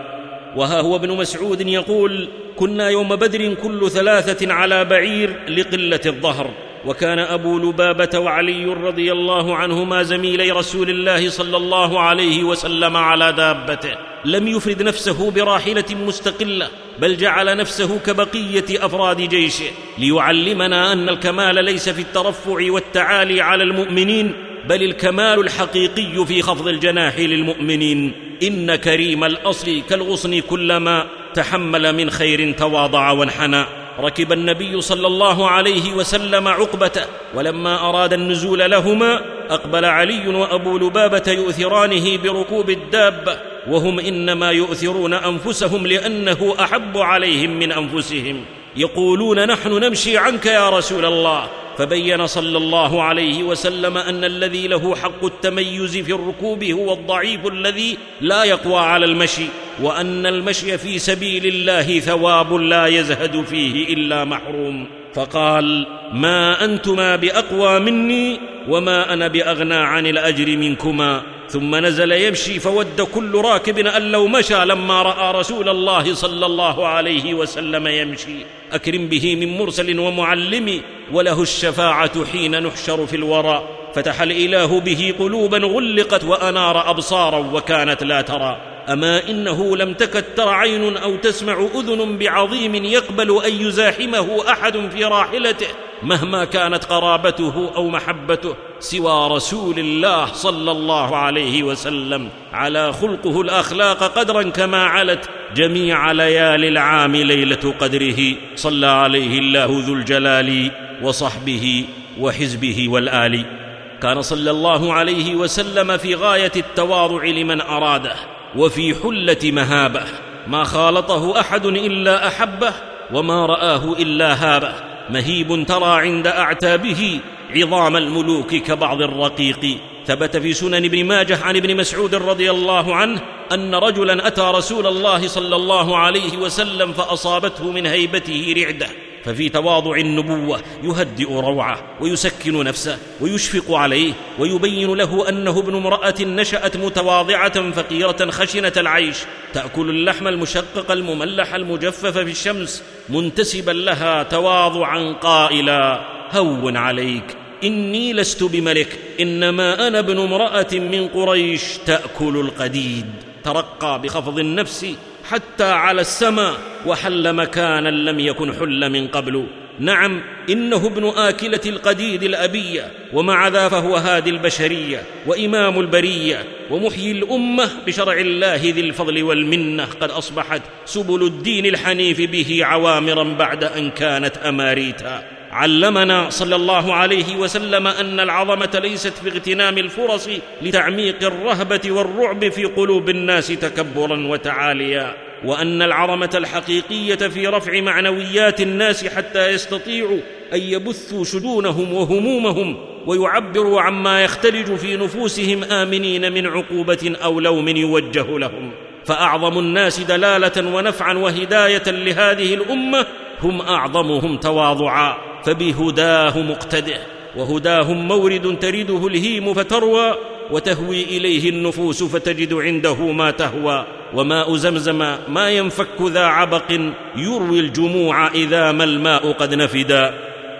وها هو ابن مسعود يقول كنا يوم بدر كل ثلاثة على بعير لقلة الظهر. وكان أبو لبابة وعلي رضي الله عنهما زميلي رسول الله صلى الله عليه وسلم على دابته. لم يفرد نفسه براحلة مستقلة بل جعل نفسه كبقية أفراد جيشه. ليعلمنا أن الكمال ليس في الترفع والتعالي على المؤمنين بل الكمال الحقيقي في خفض الجناح للمؤمنين. إن كريم الأصل كالغصن كلما تحمل من خير تواضع وانحنى. ركب النبي صلى الله عليه وسلم عقبته ولما أراد النزول لهما أقبل علي وأبو لبابة يؤثرانه بركوب الدابه وهم إنما يؤثرون أنفسهم لأنه أحب عليهم من أنفسهم. يقولون نحن نمشي عنك يا رسول الله. فبين صلى الله عليه وسلم أن الذي له حق التميز في الركوب هو الضعيف الذي لا يقوى على المشي. وأن المشي في سبيل الله ثواب لا يزهد فيه إلا محروم. فقال ما أنتما بأقوى مني وما أنا بأغنى عن الأجر منكما. ثم نزل يمشي فود كل راكب أن لو مشى لما رأى رسول الله صلى الله عليه وسلم يمشي. أكرم به من مرسل ومعلم وله الشفاعة حين نحشر في الورى. فتح الإله به قلوبا غلقت وأنار ابصارا وكانت لا ترى. أما إنه لم تكد تر عين أو تسمع أذن بعظيم يقبل أن يزاحمه أحد في راحلته مهما كانت قرابته أو محبته سوى رسول الله صلى الله عليه وسلم. على خلقه الأخلاق قدرا كما علت جميع ليالي العام ليلة قدره. صلى عليه الله ذو الجلال وصحبه وحزبه والآل. كان صلى الله عليه وسلم في غاية التواضع لمن أراده. وفي حلة مهابة ما خالطه أحد إلا أحبه وما رآه إلا هابه. مهيب ترى عند أعتابه عظام الملوك كبعض الرقيق. ثبت في سنن ابن ماجه عن ابن مسعود رضي الله عنه أن رجلا أتى رسول الله صلى الله عليه وسلم فأصابته من هيبته رعدة. ففي تواضع النبوة يهدئ روعه ويسكن نفسه ويشفق عليه ويبين له أنه ابن امرأة نشأت متواضعة فقيرة خشنة العيش تأكل اللحم المشقق المملح المجفف في الشمس منتسبا لها تواضعا قائلا هون عليك إني لست بملك إنما أنا ابن امرأة من قريش تأكل القديد ترقى بخفض النفس حتى على السماء وحل مكانا لم يكن حل من قبل. نعم إنه ابن آكلة القديد الأبية ومع ذا فهو هادي البشرية وإمام البرية ومحيي الأمة بشرع الله ذي الفضل والمنة. قد أصبحت سبل الدين الحنيف به عوامرا بعد أن كانت أماريتا. علمنا صلى الله عليه وسلم أن العظمة ليست في اغتنام الفرص لتعميق الرهبة والرعب في قلوب الناس تكبرا وتعاليا وأن العظمة الحقيقية في رفع معنويات الناس حتى يستطيعوا أن يبثوا شجونهم وهمومهم ويعبروا عما يختلج في نفوسهم آمنين من عقوبة أو لوم يوجه لهم. فأعظم الناس دلالة ونفعا وهداية لهذه الأمة هم أعظمهم تواضعا. فبهداه مقتده وهداهم مورد ترده الهيم فتروى وتهوي إليه النفوس فتجد عنده ما تهوى وماء زمزم ما ينفك ذا عبق يروي الجموع إذا ما الماء قد نفدا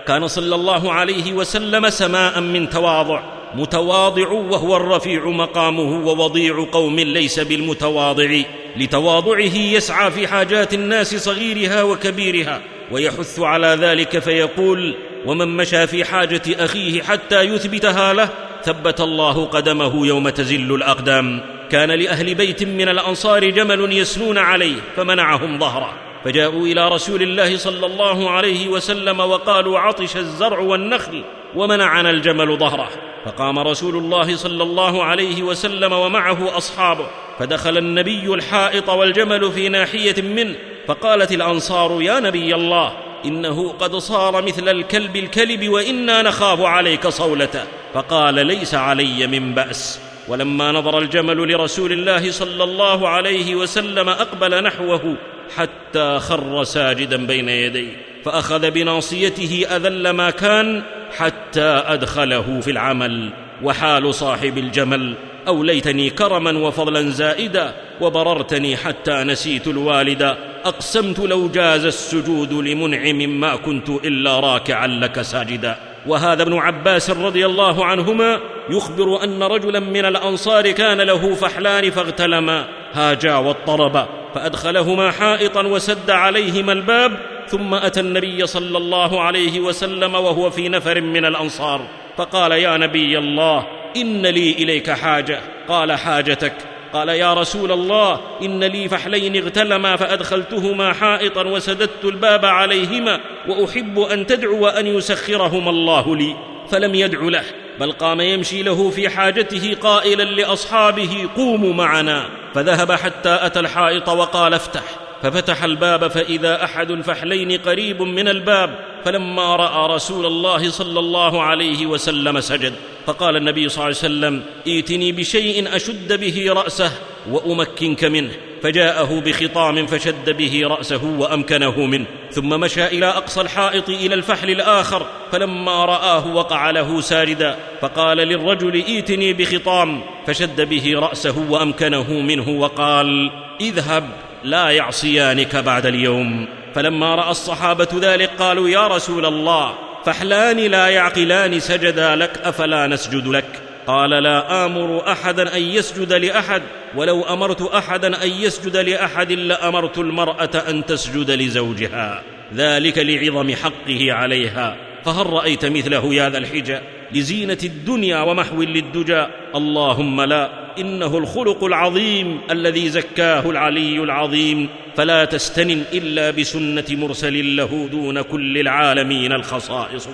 كان صلى الله عليه وسلم سماء من تواضع متواضع وهو الرفيع مقامه ووضيع قوم ليس بالمتواضع لتواضعه يسعى في حاجات الناس صغيرها وكبيرها. ويحث على ذلك فيقول ومن مشى في حاجة أخيه حتى يثبتها له ثبت الله قدمه يوم تزل الأقدام. كان لأهل بيت من الأنصار جمل يسنون عليه فمنعهم ظهره. فجاءوا إلى رسول الله صلى الله عليه وسلم وقالوا عطش الزرع والنخل ومنعنا الجمل ظهره. فقام رسول الله صلى الله عليه وسلم ومعه أصحابه فدخل النبي الحائط والجمل في ناحية منه فقالت الأنصار يا نبي الله إنه قد صار مثل الكلب الكلب وإنا نخاف عليك صولته. فقال ليس علي من بأس. ولما نظر الجمل لرسول الله صلى الله عليه وسلم أقبل نحوه حتى خر ساجدا بين يديه فأخذ بناصيته أذل ما كان حتى أدخله في العمل. وحال صاحب الجمل أوليتني كرما وفضلا زائدا وبررتني حتى نسيت الوالد أقسمت لو جاز السجود لمنعم ما كنت إلا راكعا لك ساجدا. وهذا ابن عباس رضي الله عنهما يخبر أن رجلا من الأنصار كان له فحلان فاغتلما هاجا واضطربا فأدخلهما حائطا وسد عليهما الباب ثم أتى النبي صلى الله عليه وسلم وهو في نفر من الأنصار فقال يا نبي الله إن لي إليك حاجة. قال حاجتك. قال يا رسول الله إن لي فحلين اغتلما فأدخلتهما حائطا وسددت الباب عليهما وأحب أن تدعو ان يسخرهما الله لي. فلم يدع له بل قام يمشي له في حاجته قائلا لأصحابه قوموا معنا. فذهب حتى أتى الحائط وقال افتح. ففتح الباب فإذا أحد الفحلين قريب من الباب فلما رأى رسول الله صلى الله عليه وسلم سجد. فقال النبي صلى الله عليه وسلم ائتني بشيء أشد به رأسه وأمكنك منه. فجاءه بخطام فشد به رأسه وأمكنه منه. ثم مشى إلى أقصى الحائط إلى الفحل الآخر فلما رآه وقع له ساجدا فقال للرجل ائتني بخطام. فشد به رأسه وأمكنه منه وقال اذهب لا يعصيانك بعد اليوم. فلما رأى الصحابة ذلك قالوا يا رسول الله فحلان لا يعقلان سجدا لك أفلا نسجد لك؟ قال لا آمر أحدا أن يسجد لأحد ولو أمرت أحدا أن يسجد لأحد لأمرت المرأة أن تسجد لزوجها. ذلك لعظم حقه عليها. فهل رأيت مثله يا ذا الحجى لزينة الدنيا ومحو للدجى. اللهم لا. إنه الخلق العظيم الذي زكاه العلي العظيم. فلا تستنن إلا بسنة مرسل له دون كل العالمين الخصائص.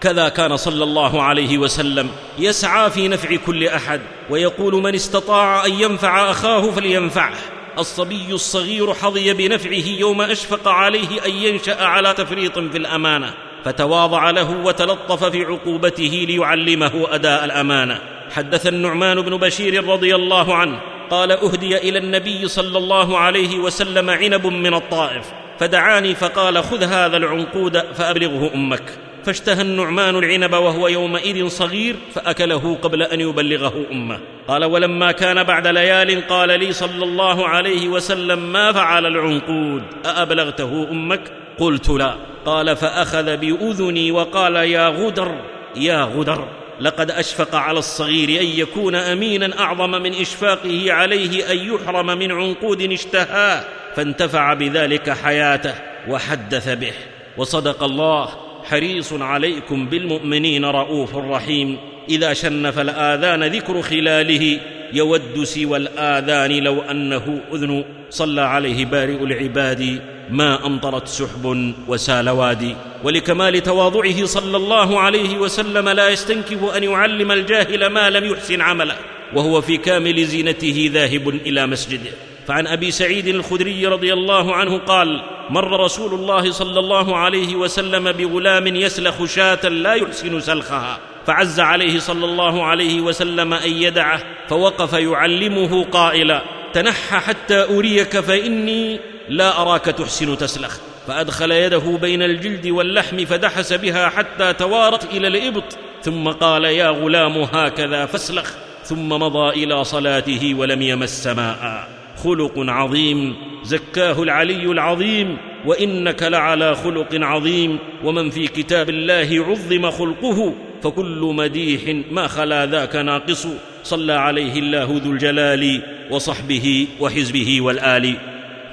كذا كان صلى الله عليه وسلم يسعى في نفع كل أحد ويقول من استطاع أن ينفع أخاه فلينفعه. الصبي الصغير حظي بنفعه يوم أشفق عليه أن ينشأ على تفريط في الأمانة فتواضع له وتلطف في عقوبته ليعلمه أداء الأمانة. حدث النعمان بن بشير رضي الله عنه قال أهدي إلى النبي صلى الله عليه وسلم عنب من الطائف فدعاني فقال خذ هذا العنقود فأبلغه أمك. فاشتهى النعمان العنب وهو يومئذ صغير فأكله قبل أن يبلغه أمه. قال ولما كان بعد ليال قال لي صلى الله عليه وسلم ما فعل العنقود؟ أأبلغته أمك؟ قلت لا. قال فأخذ بأذني وقال يا غدر يا غدر. لقد أشفق على الصغير أن يكون أمينا أعظم من إشفاقه عليه أن يحرم من عنقود اشتهاه فانتفع بذلك حياته وحدث به. وصدق الله حريص عليكم بالمؤمنين رؤوف رحيم. إذا شنف الآذان ذكر خلاله يود سوى الآذان لو أنه أذن صلى عليه بارئ العباد ما أمطرت سحب وسال وادي ولكمال تواضعه صلى الله عليه وسلم لا يستنكف أن يعلم الجاهل ما لم يحسن عمله وهو في كامل زينته ذاهب إلى مسجده. فعن أبي سعيد الخدري رضي الله عنه قال مر رسول الله صلى الله عليه وسلم بغلام يسلخ شاة لا يحسن سلخها. فعز عليه صلى الله عليه وسلم أن يدعه فوقف يعلمه قائلا تنحى حتى أريك فإني لا أراك تحسن تسلخ. فأدخل يده بين الجلد واللحم فدحس بها حتى توارت إلى الإبط ثم قال يا غلام هكذا فاسلخ. ثم مضى إلى صلاته ولم يمس ماء. خلق عظيم زكاه العلي العظيم وإنك لعلى خلق عظيم ومن في كتاب الله عظم خلقه. فكل مديح ما خلا ذاك ناقص. صلى عليه الله ذو الجلال وصحبه وحزبه والآل.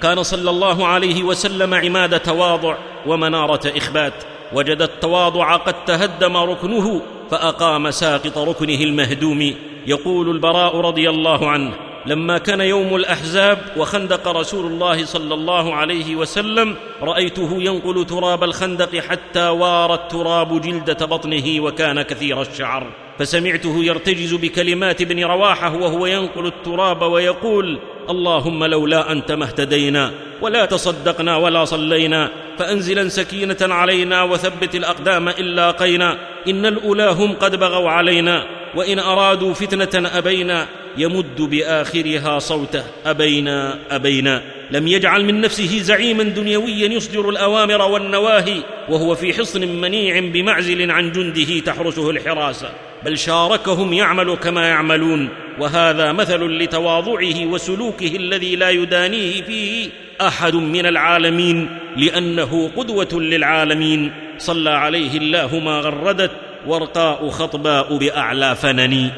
كان صلى الله عليه وسلم عماد تواضع ومنارة إخبات. وجد التواضع قد تهدم ركنه فأقام ساقط ركنه المهدوم. يقول البراء رضي الله عنه لما كان يوم الأحزاب وخندق رسول الله صلى الله عليه وسلم رأيته ينقل تراب الخندق حتى وار التراب جلدة بطنه وكان كثير الشعر. فسمعته يرتجز بكلمات ابن رواحة وهو ينقل التراب ويقول اللهم لولا أنت ما اهتدينا ولا تصدقنا ولا صلينا فأنزلا سكينة علينا وثبت الأقدام ان لاقينا إن الأولى هم قد بغوا علينا وإن أرادوا فتنة أبينا يمد بآخرها صوته. أبينا أبينا. لم يجعل من نفسه زعيما دنيويا يصدر الأوامر والنواهي وهو في حصن منيع بمعزل عن جنده تحرسه الحراسه بل شاركهم يعمل كما يعملون. وهذا مثل لتواضعه وسلوكه الذي لا يدانيه فيه أحد من العالمين لأنه قدوة للعالمين. صلى عليه الله ما غردت ورقاء خطباء بأعلى فنن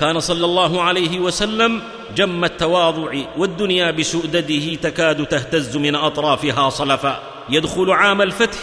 كان صلى الله عليه وسلم جم التواضع والدنيا بسؤدده تكاد تهتز من أطرافها صلفا. يدخل عام الفتح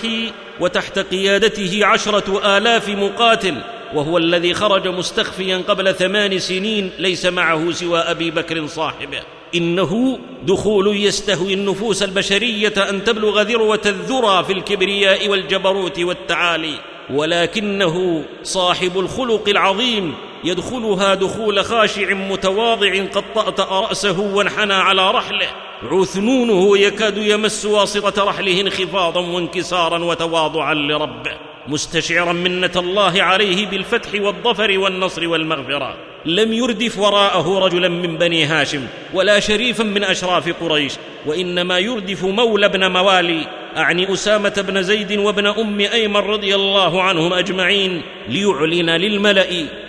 وتحت قيادته عشرة آلاف مقاتل وهو الذي خرج مستخفيا قبل ثمان سنين ليس معه سوى أبي بكر صاحبه. إنه دخول يستهوي النفوس البشرية أن تبلغ ذروة الذرى في الكبرياء والجبروت والتعالي. ولكنه صاحب الخلق العظيم يدخلها دخول خاشع متواضع قد طأطأ رأسه وانحنى على رحله. عثنونه يكاد يمس واسطة رحله انخفاضا وانكسارا وتواضعا لربه مستشعرا منة الله عليه بالفتح والظفر والنصر والمغفرة. لم يردف وراءه رجلا من بني هاشم ولا شريفا من أشراف قريش وإنما يردف مولى بن موالي أعني أسامة بن زيد وابن أم أيمن رضي الله عنهم أجمعين ليعلن للملأ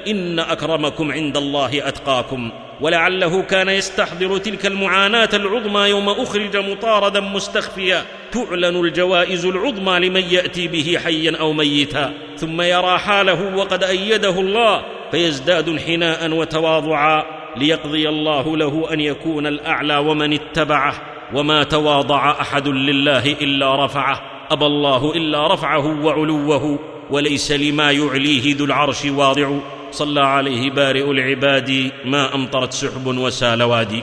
إن أكرمكم عند الله أتقاكم ولعله كان يستحضر تلك المعاناة العظمى يوم أخرج مطاردا مستخفيا تعلن الجوائز العظمى لمن يأتي به حيا أو ميتا ثم يرى حاله وقد أيده الله فيزداد انحناء وتواضعا ليقضي الله له أن يكون الأعلى ومن اتبعه وما تواضع أحد لله إلا رفعه أبى الله إلا رفعه وعلوه وليس لما يعليه ذو العرش واضع صلى عليه بارئ العباد ما أمطرت سحب وسال وادي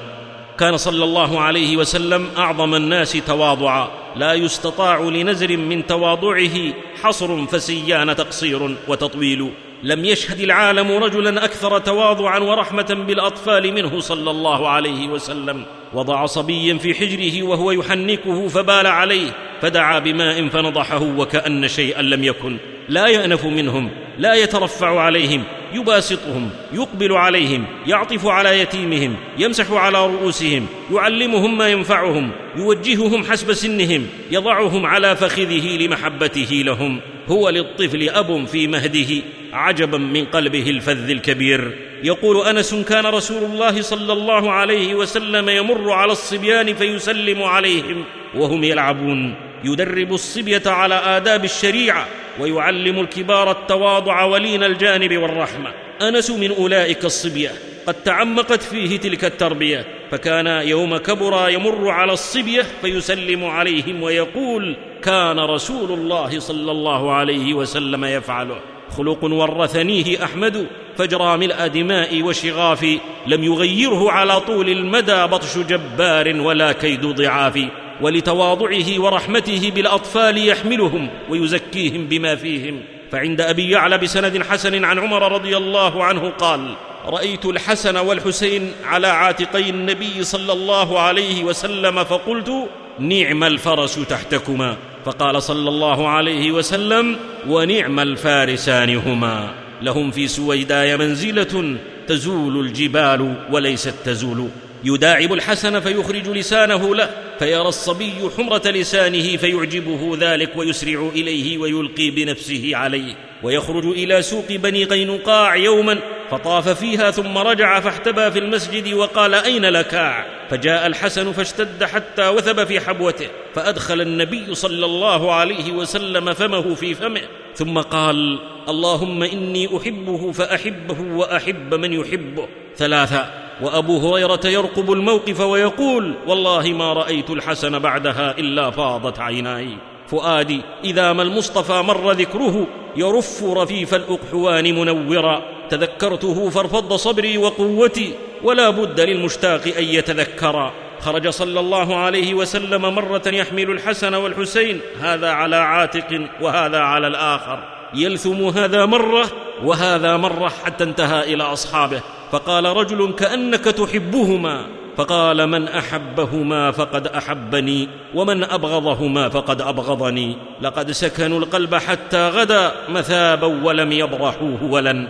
كان صلى الله عليه وسلم أعظم الناس تواضعا لا يستطاع لنزر من تواضعه حصر فسيان تقصير وتطويل لم يشهد العالم رجلا أكثر تواضعا ورحمة بالأطفال منه صلى الله عليه وسلم. وضع صبيا في حجره وهو يحنكه فبال عليه فدعا بماء فنضحه وكأن شيئا لم يكن. لا يأنف منهم لا يترفع عليهم يباسطهم يقبل عليهم يعطف على يتيمهم يمسح على رؤوسهم يعلمهم ما ينفعهم يوجههم حسب سنهم يضعهم على فخذه لمحبته لهم. هو للطفل أب في مهده عجبا من قلبه الفذ الكبير. يقول أنس كان رسول الله صلى الله عليه وسلم يمر على الصبيان فيسلم عليهم وهم يلعبون. يدرب الصبية على آداب الشريعة ويعلم الكبار التواضع ولين الجانب والرحمة. أنس من أولئك الصبية. قد تعمقت فيه تلك التربية. فكان يوم كبر يمر على الصبية فيسلم عليهم ويقول كان رسول الله صلى الله عليه وسلم يفعله. خلق ورثنيه أحمد فجرى ملء دماء وشغاف لم يغيره على طول المدى بطش جبار ولا كيد ضعاف ولتواضعه ورحمته بالأطفال يحملهم ويزكيهم بما فيهم. فعند أبي يعلى بسند حسن عن عمر رضي الله عنه قال رأيت الحسن والحسين على عاتقي النبي صلى الله عليه وسلم فقلت نعم الفرس تحتكما. فقال صلى الله عليه وسلم ونعم الفارسان هما. لهم في سويداي منزلة تزول الجبال وليست تزول. يداعب الحسن فيخرج لسانه له فيرى الصبي حمرة لسانه فيعجبه ذلك ويسرع إليه ويلقي بنفسه عليه. ويخرج إلى سوق بني قينقاع يوما فطاف فيها ثم رجع فاحتبى في المسجد وقال أين لكاع فجاء الحسن فاشتد حتى وثب في حبوته فأدخل النبي صلى الله عليه وسلم فمه في فمه ثم قال اللهم إني أحبه فأحبه وأحب من يحبه. ثلاثا وأبو هريرة يرقب الموقف ويقول والله ما رأيت الحسن بعدها إلا فاضت عيناي. فؤادي إذا ما المصطفى مر ذكره يرف رفيف الأقحوان منورا. تذكرته فارفض صبري وقوتي ولا بد للمشتاق أن يتذكرا. خرج صلى الله عليه وسلم مرة يحمل الحسن والحسين هذا على عاتق وهذا على الآخر. يلثم هذا مرة وهذا مرة حتى انتهى إلى أصحابه. فقال رجل كأنك تحبهما. فقال من أحبهما فقد أحبني ومن أبغضهما فقد أبغضني. لقد سكنوا القلب حتى غدا مثابا ولم يبرحوه ولن.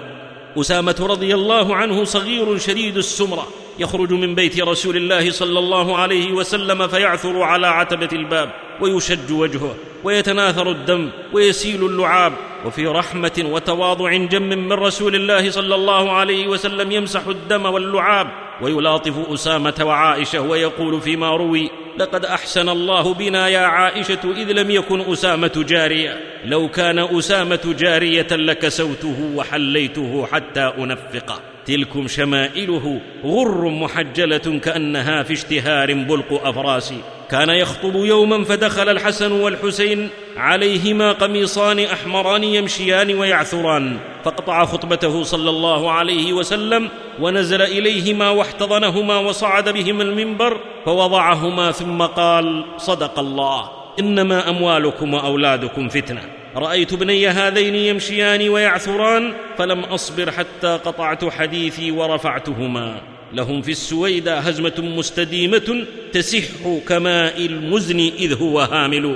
أسامة رضي الله عنه صغير شديد السمرة يخرج من بيت رسول الله صلى الله عليه وسلم فيعثر على عتبة الباب ويشج وجهه ويتناثر الدم ويسيل اللعاب وفي رحمة وتواضع جم من رسول الله صلى الله عليه وسلم يمسح الدم واللعاب ويلاطف أسامة وعائشة ويقول فيما روي لقد أحسن الله بنا يا عائشة إذ لم يكن أسامة جارية لو كان أسامة جارية لكسوته وحليته حتى انفقه تلكم شمائله غر محجلة كأنها في اشتهار بلق أفراس. كان يخطب يوما فدخل الحسن والحسين عليهما قميصان أحمران يمشيان ويعثران فقطع خطبته صلى الله عليه وسلم ونزل إليهما واحتضنهما وصعد بهما المنبر فوضعهما ثم قال صدق الله إنما أموالكم وأولادكم فتنة. رأيت ابني هذين يمشيان ويعثران فلم أصبر حتى قطعت حديثي ورفعتهما. لهم في السويدى هزمة مستديمة تسح كماء المزن إذ هو هامل.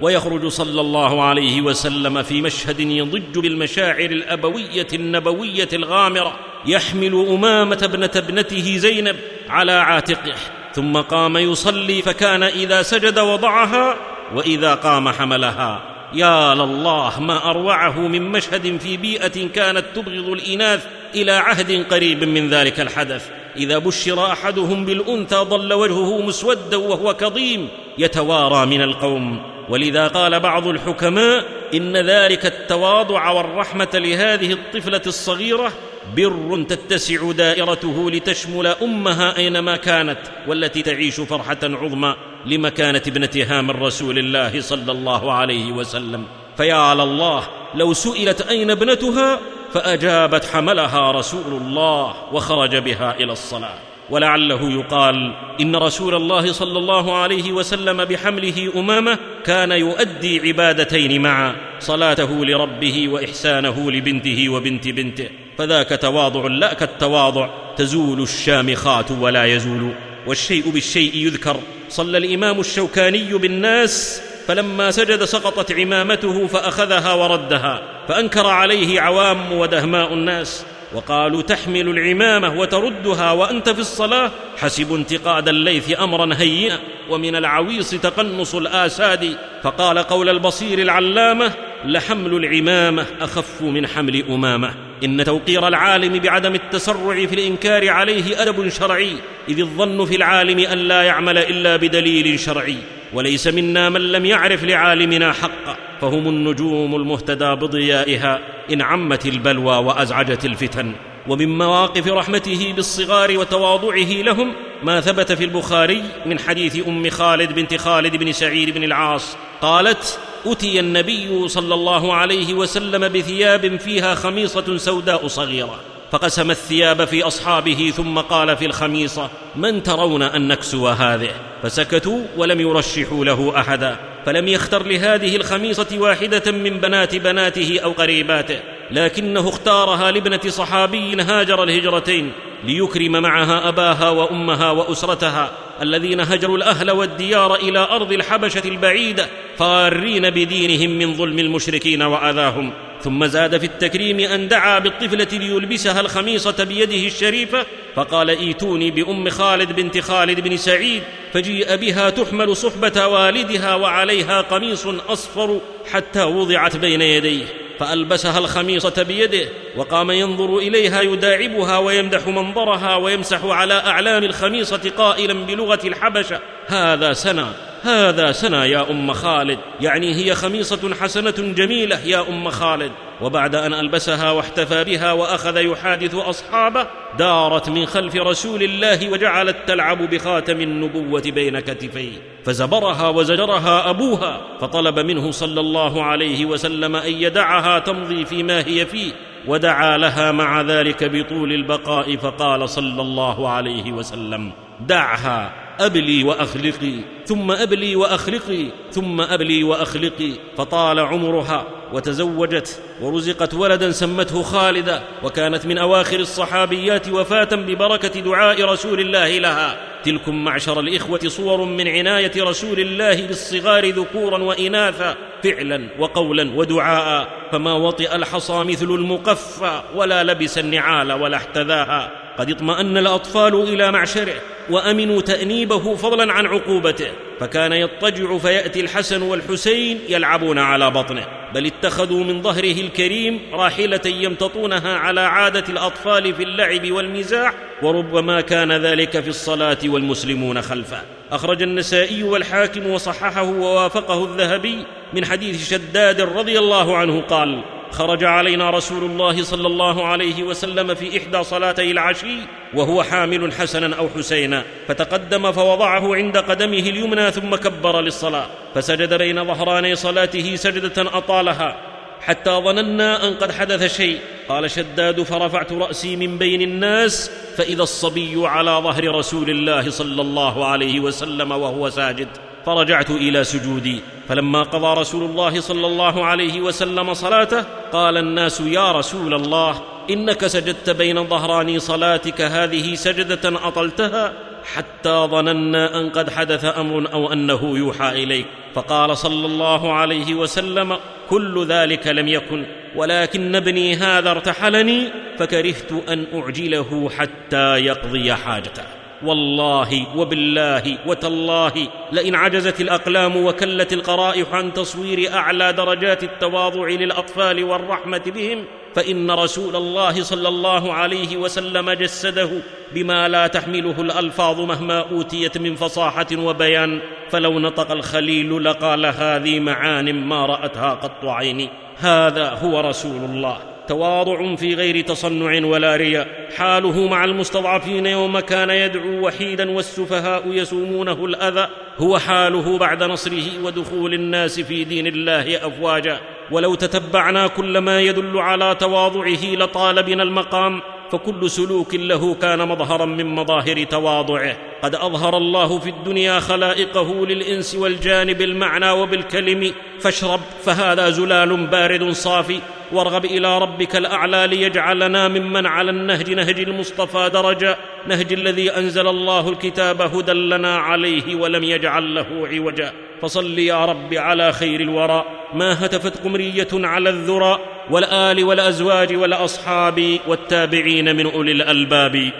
ويخرج صلى الله عليه وسلم في مشهد يضج بالمشاعر الأبوية النبوية الغامرة يحمل أمامة ابنة ابنته زينب على عاتقه ثم قام يصلي فكان إذا سجد وضعها وإذا قام حملها. يا لله ما أروعه من مشهد في بيئة كانت تبغض الإناث إلى عهد قريب من ذلك الحدث. إذا بشر أحدهم بالأنثى ظل وجهه مسودا وهو كظيم يتوارى من القوم. ولذا قال بعض الحكماء إن ذلك التواضع والرحمة لهذه الطفلة الصغيرة بر تتسع دائرته لتشمل أمها أينما كانت والتي تعيش فرحة عظمى لمكانة ابنتها من رسول الله صلى الله عليه وسلم. فيا لله لو سئلت أين ابنتها فأجابت حملها رسول الله وخرج بها إلى الصلاة. ولعله يقال إن رسول الله صلى الله عليه وسلم بحمله أمامه كان يؤدي عبادتين معا صلاته لربه وإحسانه لبنته وبنت بنته. فذاك تواضع لا كالتواضع تزول الشامخات ولا يزول. والشيء بالشيء يذكر. صلى الإمام الشوكاني بالناس فلما سجد سقطت عمامته فأخذها وردها فأنكر عليه عوام ودهماء الناس وقالوا تحمل العمامة وتردها وأنت في الصلاة حسبوا انتقاد الليث امرا هيئا ومن العويص تقنص الآساد فقال قول البصير العلامة لحمل العمامة أخف من حمل أمامة إن توقير العالم بعدم التسرع في الإنكار عليه أدب شرعي إذ الظن في العالم أن لا يعمل إلا بدليل شرعي. وليس منا من لم يعرف لعالمنا حقا فهم النجوم المهتدى بضيائها إن عمت البلوى وأزعجت الفتن. ومن مواقف رحمته بالصغار وتواضعه لهم ما ثبت في البخاري من حديث أم خالد بنت خالد بن سعيد بن العاص قالت اتي النبي صلى الله عليه وسلم بثياب فيها خميصة سوداء صغيرة. فقسم الثياب في أصحابه ثم قال في الخميصة من ترون أن نكسو هذه؟ فسكتوا ولم يرشحوا له أحدا فلم يختر لهذه الخميصة واحدة من بنات بناته أو قريباته لكنه اختارها لابنة صحابي هاجر الهجرتين ليكرم معها أباها وأمها وأسرتها الذين هجروا الأهل والديار إلى أرض الحبشة البعيدة فارين بدينهم من ظلم المشركين وأذاهم. ثم زاد في التكريم أن دعا بالطفلة ليلبسها الخميصة بيده الشريفة فقال إيتوني بأم خالد بنت خالد بن سعيد فجيء بها تحمل صحبة والدها وعليها قميص أصفر حتى وضعت بين يديه فألبسها الخميصة بيده وقام ينظر إليها يداعبها ويمدح منظرها ويمسح على اعلام الخميصة قائلا بلغة الحبشة هذا سنا. هذا سنا يا أم خالد. يعني هي خميصة حسنة جميلة يا أم خالد. وبعد أن ألبسها واحتفى بها وأخذ يحادث أصحابه دارت من خلف رسول الله وجعلت تلعب بخاتم النبوة بين كتفيه. فزبرها وزجرها أبوها فطلب منه صلى الله عليه وسلم أن يدعها تمضي فيما هي فيه. ودعا لها مع ذلك بطول البقاء فقال صلى الله عليه وسلم دعها. أبلي وأخلقي ثم أبلي وأخلقي ثم أبلي وأخلقي. فطال عمرها وتزوجت ورزقت ولدا سمته خالده وكانت من أواخر الصحابيات وفاة ببركة دعاء رسول الله لها. تلكم معشر الإخوة صور من عناية رسول الله بالصغار ذكورا وإناثا فعلا وقولا ودعاء. فما وطئ الحصى مثل المقفى ولا لبس النعال ولا احتذاها. قد اطمأن الأطفال إلى معشره وأمنوا تأنيبه فضلا عن عقوبته. فكان يضطجع فيأتي الحسن والحسين يلعبون على بطنه. بل اتخذوا من ظهره الكريم راحلة يمتطونها على عادة الأطفال في اللعب والمزاح وربما كان ذلك في الصلاة والمسلمون خلفه. أخرج النسائي والحاكم وصححه ووافقه الذهبي من حديث شداد رضي الله عنه قال خرج علينا رسول الله صلى الله عليه وسلم في إحدى صلاتي العشي وهو حامل حسنا أو حسينا فتقدم فوضعه عند قدمه اليمنى ثم كبر للصلاة فسجد بين ظهراني صلاته سجدة أطالها حتى ظننا أن قد حدث شيء. قال شداد فرفعت رأسي من بين الناس فإذا الصبي على ظهر رسول الله صلى الله عليه وسلم وهو ساجد. فرجعت إلى سجودي. فلما قضى رسول الله صلى الله عليه وسلم صلاته قال الناس يا رسول الله إنك سجدت بين ظهراني صلاتك هذه سجدة أطلتها حتى ظننا أن قد حدث أمر أو أنه يوحى إليك. فقال صلى الله عليه وسلم كل ذلك لم يكن ولكن ابني هذا ارتحلني فكرهت أن أعجله حتى يقضي حاجته. والله وبالله وتالله لئن عجزت الأقلام وكلت القرائح عن تصوير أعلى درجات التواضع للأطفال والرحمة بهم فإن رسول الله صلى الله عليه وسلم جسده بما لا تحمله الألفاظ مهما أوتيت من فصاحة وبيان فلو نطق الخليل لقال هذه معان ما رأتها قط عيني. هذا هو رسول الله. تواضع في غير تصنع ولا رياء. حاله مع المستضعفين يوم كان يدعو وحيدا والسفهاء يسومونه الأذى. هو حاله بعد نصره ودخول الناس في دين الله أفواجا. ولو تتبعنا كل ما يدل على تواضعه لطال بنا المقام. فكل سلوك له كان مظهرا من مظاهر تواضعه. قد أظهر الله في الدنيا خلائقه للإنس والجان بالمعنى وبالكلم. فاشرب فهذا زلال بارد صافي. وارغب إلى ربك الأعلى ليجعلنا ممن على النهج نهج المصطفى درجا نهج الذي أنزل الله الكتاب هدى لنا عليه ولم يجعل له عوجا. فصل يا رب على خير الورى. ما هتفت قمرية على الذرى. والآل والأزواج والأصحاب والتابعين من أولي الألباب.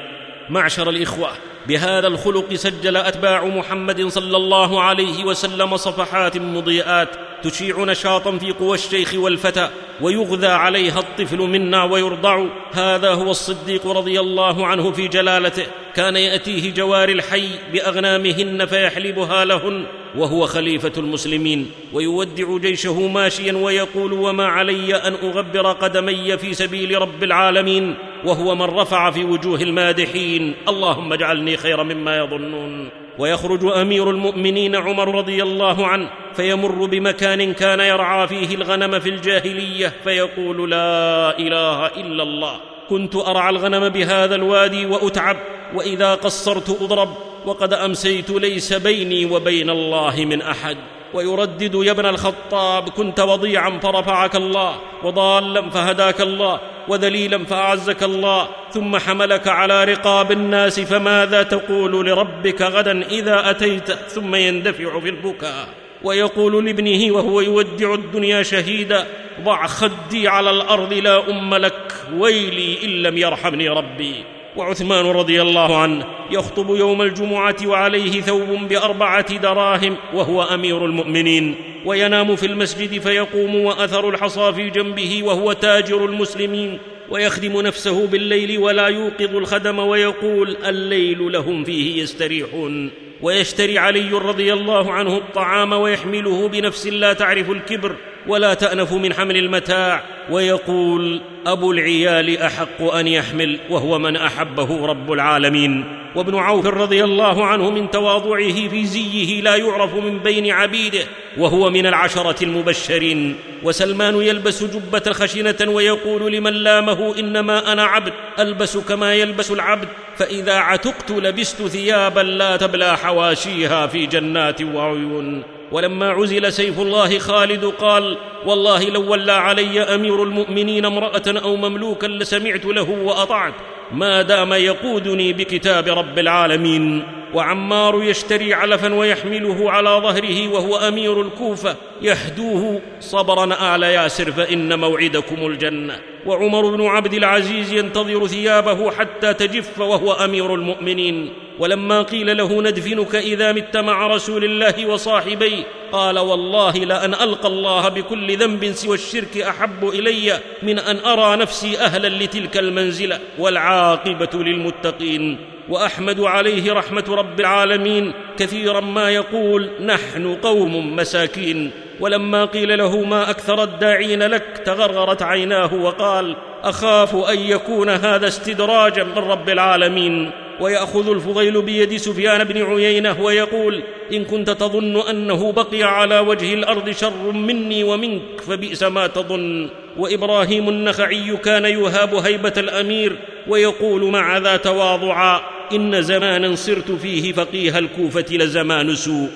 معشر الإخوة بهذا الخلق سجل أتباع محمد صلى الله عليه وسلم صفحات مضيئات تشيع نشاطا في قوى الشيخ والفتى ويغذى عليها الطفل منا ويرضع. هذا هو الصديق رضي الله عنه في جلالته. كان يأتيه جوار الحي بأغنامهن فيحلبها لهن. وهو خليفة المسلمين ويودع جيشه ماشيا ويقول وما علي أن أغبر قدمي في سبيل رب العالمين؟ وهو من رفع في وجوه المادحين اللهم اجعلني خيرا مما يظنون. ويخرج أمير المؤمنين عمر رضي الله عنه فيمر بمكان كان يرعى فيه الغنم في الجاهلية فيقول لا إله إلا الله كنت أرعى الغنم بهذا الوادي وأتعب وإذا قصرت أضرب وقد أمسيت ليس بيني وبين الله من أحد. ويردد يا ابن الخطاب كنت وضيعا فرفعك الله وضالا فهداك الله وذليلا فأعزك الله ثم حملك على رقاب الناس فماذا تقول لربك غدا إذا أتيت؟ ثم يندفع في البكاء. ويقول لابنه وهو يودع الدنيا شهيدا ضع خدي على الأرض لا أم لك ويلي إن لم يرحمني ربي. وعثمان رضي الله عنه يخطب يوم الجمعة وعليه ثوب بأربعة دراهم وهو أمير المؤمنين وينام في المسجد فيقوم وأثر الحصى في جنبه وهو تاجر المسلمين ويخدم نفسه بالليل ولا يوقظ الخدم ويقول الليل لهم فيه يستريحون ويشتري علي رضي الله عنه الطعام ويحمله بنفس لا تعرف الكبر ولا تأنف من حمل المتاع. ويقول أبو العيال أحق أن يحمل وهو من أحبه رب العالمين. وابن عوف رضي الله عنه من تواضعه في زيه لا يعرف من بين عبيده وهو من العشرة المبشرين. وسلمان يلبس جبة خشنة ويقول لمن لامه إنما أنا عبد ألبس كما يلبس العبد. فإذا عتقت لبست ثيابا لا تبلى حواشيها في جنات وعيون. ولما عزل سيف الله خالد قال والله لو ولى علي أمير المؤمنين امرأة أو مملوكا لسمعت له وأطعت ما دام يقودني بكتاب رب العالمين. وعمار يشتري علفا ويحمله على ظهره وهو أمير الكوفة. يهدوه صبرا ال ياسر فإن موعدكم الجنة. وعمر بن عبد العزيز ينتظر ثيابه حتى تجف وهو أمير المؤمنين. ولما قيل له ندفنك إذا مت مع رسول الله وصاحبيه قال والله لأن ألقى الله بكل ذنب سوى الشرك أحب إلي من أن أرى نفسي أهلا لتلك المنزلة. والعاقبة للمتقين. وأحمد عليه رحمة رب العالمين كثيرا ما يقول نحن قوم مساكين ولما قيل له ما أكثر الداعين لك تغرغرت عيناه وقال أخاف أن يكون هذا استدراجا من رب العالمين ويأخذ الفضيل بيد سفيان بن عيينة ويقول إن كنت تظن أنه بقي على وجه الأرض شر مني ومنك فبئس ما تظن وإبراهيم النخعي كان يهاب هيبة الأمير ويقول مع ذا تواضعا إن زمانا صرت فيه فقيه الكوفة لزمان سوء.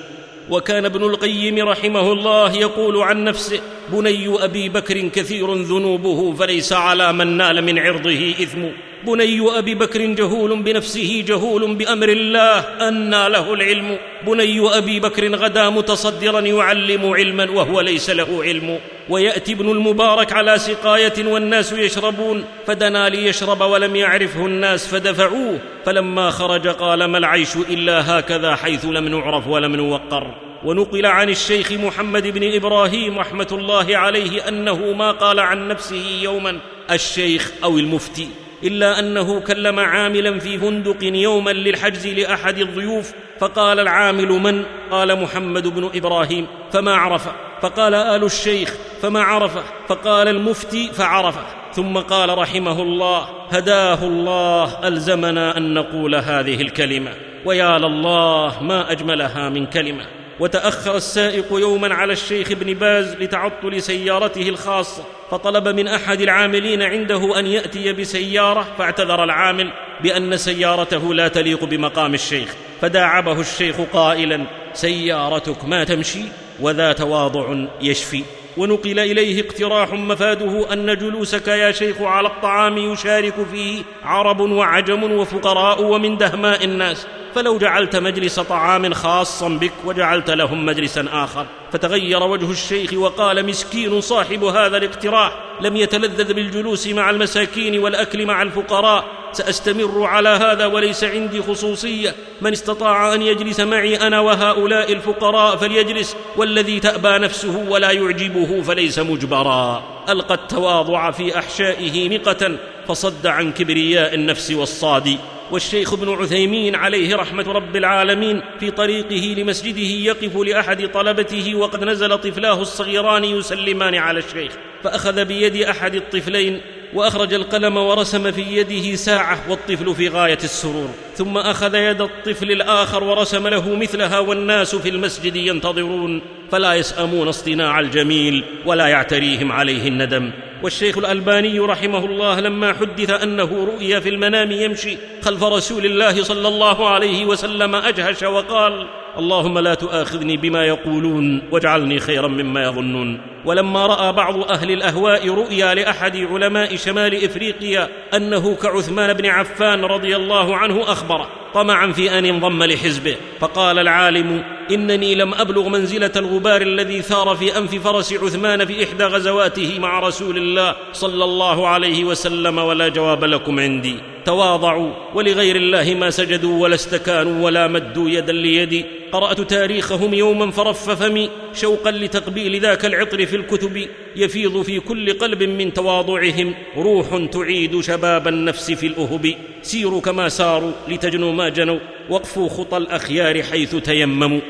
وكان ابن القيم رحمه الله يقول عن نفسه بني أبي بكر كثير ذنوبه فليس على من نال من عرضه إثم. بني أبي بكر جهول بنفسه جهول بأمر الله انى له العلم. بني أبي بكر غدا متصدرا يعلم علما وهو ليس له علم. ويأتي ابن المبارك على سقاية والناس يشربون. فدنا ليشرب ولم يعرفه الناس فدفعوه. فلما خرج قال ما العيش إلا هكذا حيث لم نعرف ولم نوقر. ونقل عن الشيخ محمد بن إبراهيم رحمة الله عليه أنه ما قال عن نفسه يوما. الشيخ أو المفتي. إلا أنه كلم عاملا في فندق يوما للحجز لأحد الضيوف فقال العامل من؟ قال محمد بن إبراهيم. فما عرفه فقال آل الشيخ فما عرفه فقال المفتي فعرفه ثم قال رحمه الله هداه الله ألزمنا أن نقول هذه الكلمة. ويا لله ما أجملها من كلمة. وتأخر السائق يوما على الشيخ ابن باز لتعطل سيارته الخاصة فطلب من أحد العاملين عنده أن يأتي بسيارة فاعتذر العامل بأن سيارته لا تليق بمقام الشيخ فداعبه الشيخ قائلا سيارتك ما تمشي وذا تواضع يشفي. ونقل إليه اقتراح مفاده أن جلوسك يا شيخ على الطعام يشارك فيه عرب وعجم وفقراء ومن دهماء الناس. فلو جعلت مجلس طعام خاصا بك وجعلت لهم مجلسا آخر. فتغير وجه الشيخ وقال مسكين صاحب هذا الاقتراح لم يتلذذ بالجلوس مع المساكين والأكل مع الفقراء. سأستمر على هذا وليس عندي خصوصية. من استطاع أن يجلس معي أنا وهؤلاء الفقراء فليجلس والذي تأبى نفسه ولا يعجبه. فليس مجبرا. ألقى التواضع في أحشائه نقة فصد عن كبرياء النفس والصاد. والشيخ ابن عثيمين عليه رحمة رب العالمين في طريقه لمسجده يقف لأحد طلبته وقد نزل طفلاه الصغيران يسلمان على الشيخ فأخذ بيد أحد الطفلين وأخرج القلم ورسم في يده ساعة والطفل في غاية السرور ثم أخذ يد الطفل الآخر ورسم له مثلها والناس في المسجد ينتظرون فلا يسأمون اصطناع الجميل ولا يعتريهم عليه الندم. والشيخ الألباني رحمه الله لما حدث أنه رؤي في المنام يمشي خلف رسول الله صلى الله عليه وسلم أجهش وقال اللهم لا تؤاخذني بما يقولون واجعلني خيرا مما يظنون. ولما رأى بعض أهل الأهواء رؤيا لأحد علماء شمال إفريقيا أنه كعثمان بن عفان رضي الله عنه أخبره طمعا في أن انضم لحزبه فقال العالم إنني لم أبلغ منزلة الغبار الذي ثار في أنف فرس عثمان في إحدى غزواته مع رسول الله صلى الله عليه وسلم ولا جواب لكم عندي. تواضعوا ولغير الله ما سجدوا ولا استكانوا ولا مدوا يدا ليدي. قرأت تاريخهم يوما فرف فمي شوقا لتقبيل ذاك العطر في الكتب. يفيض في كل قلب من تواضعهم. روح تعيد شباب النفس في الأهب. سيروا كما ساروا لتجنوا ما جنوا. وقفوا خطى الأخيار حيث تيمموا.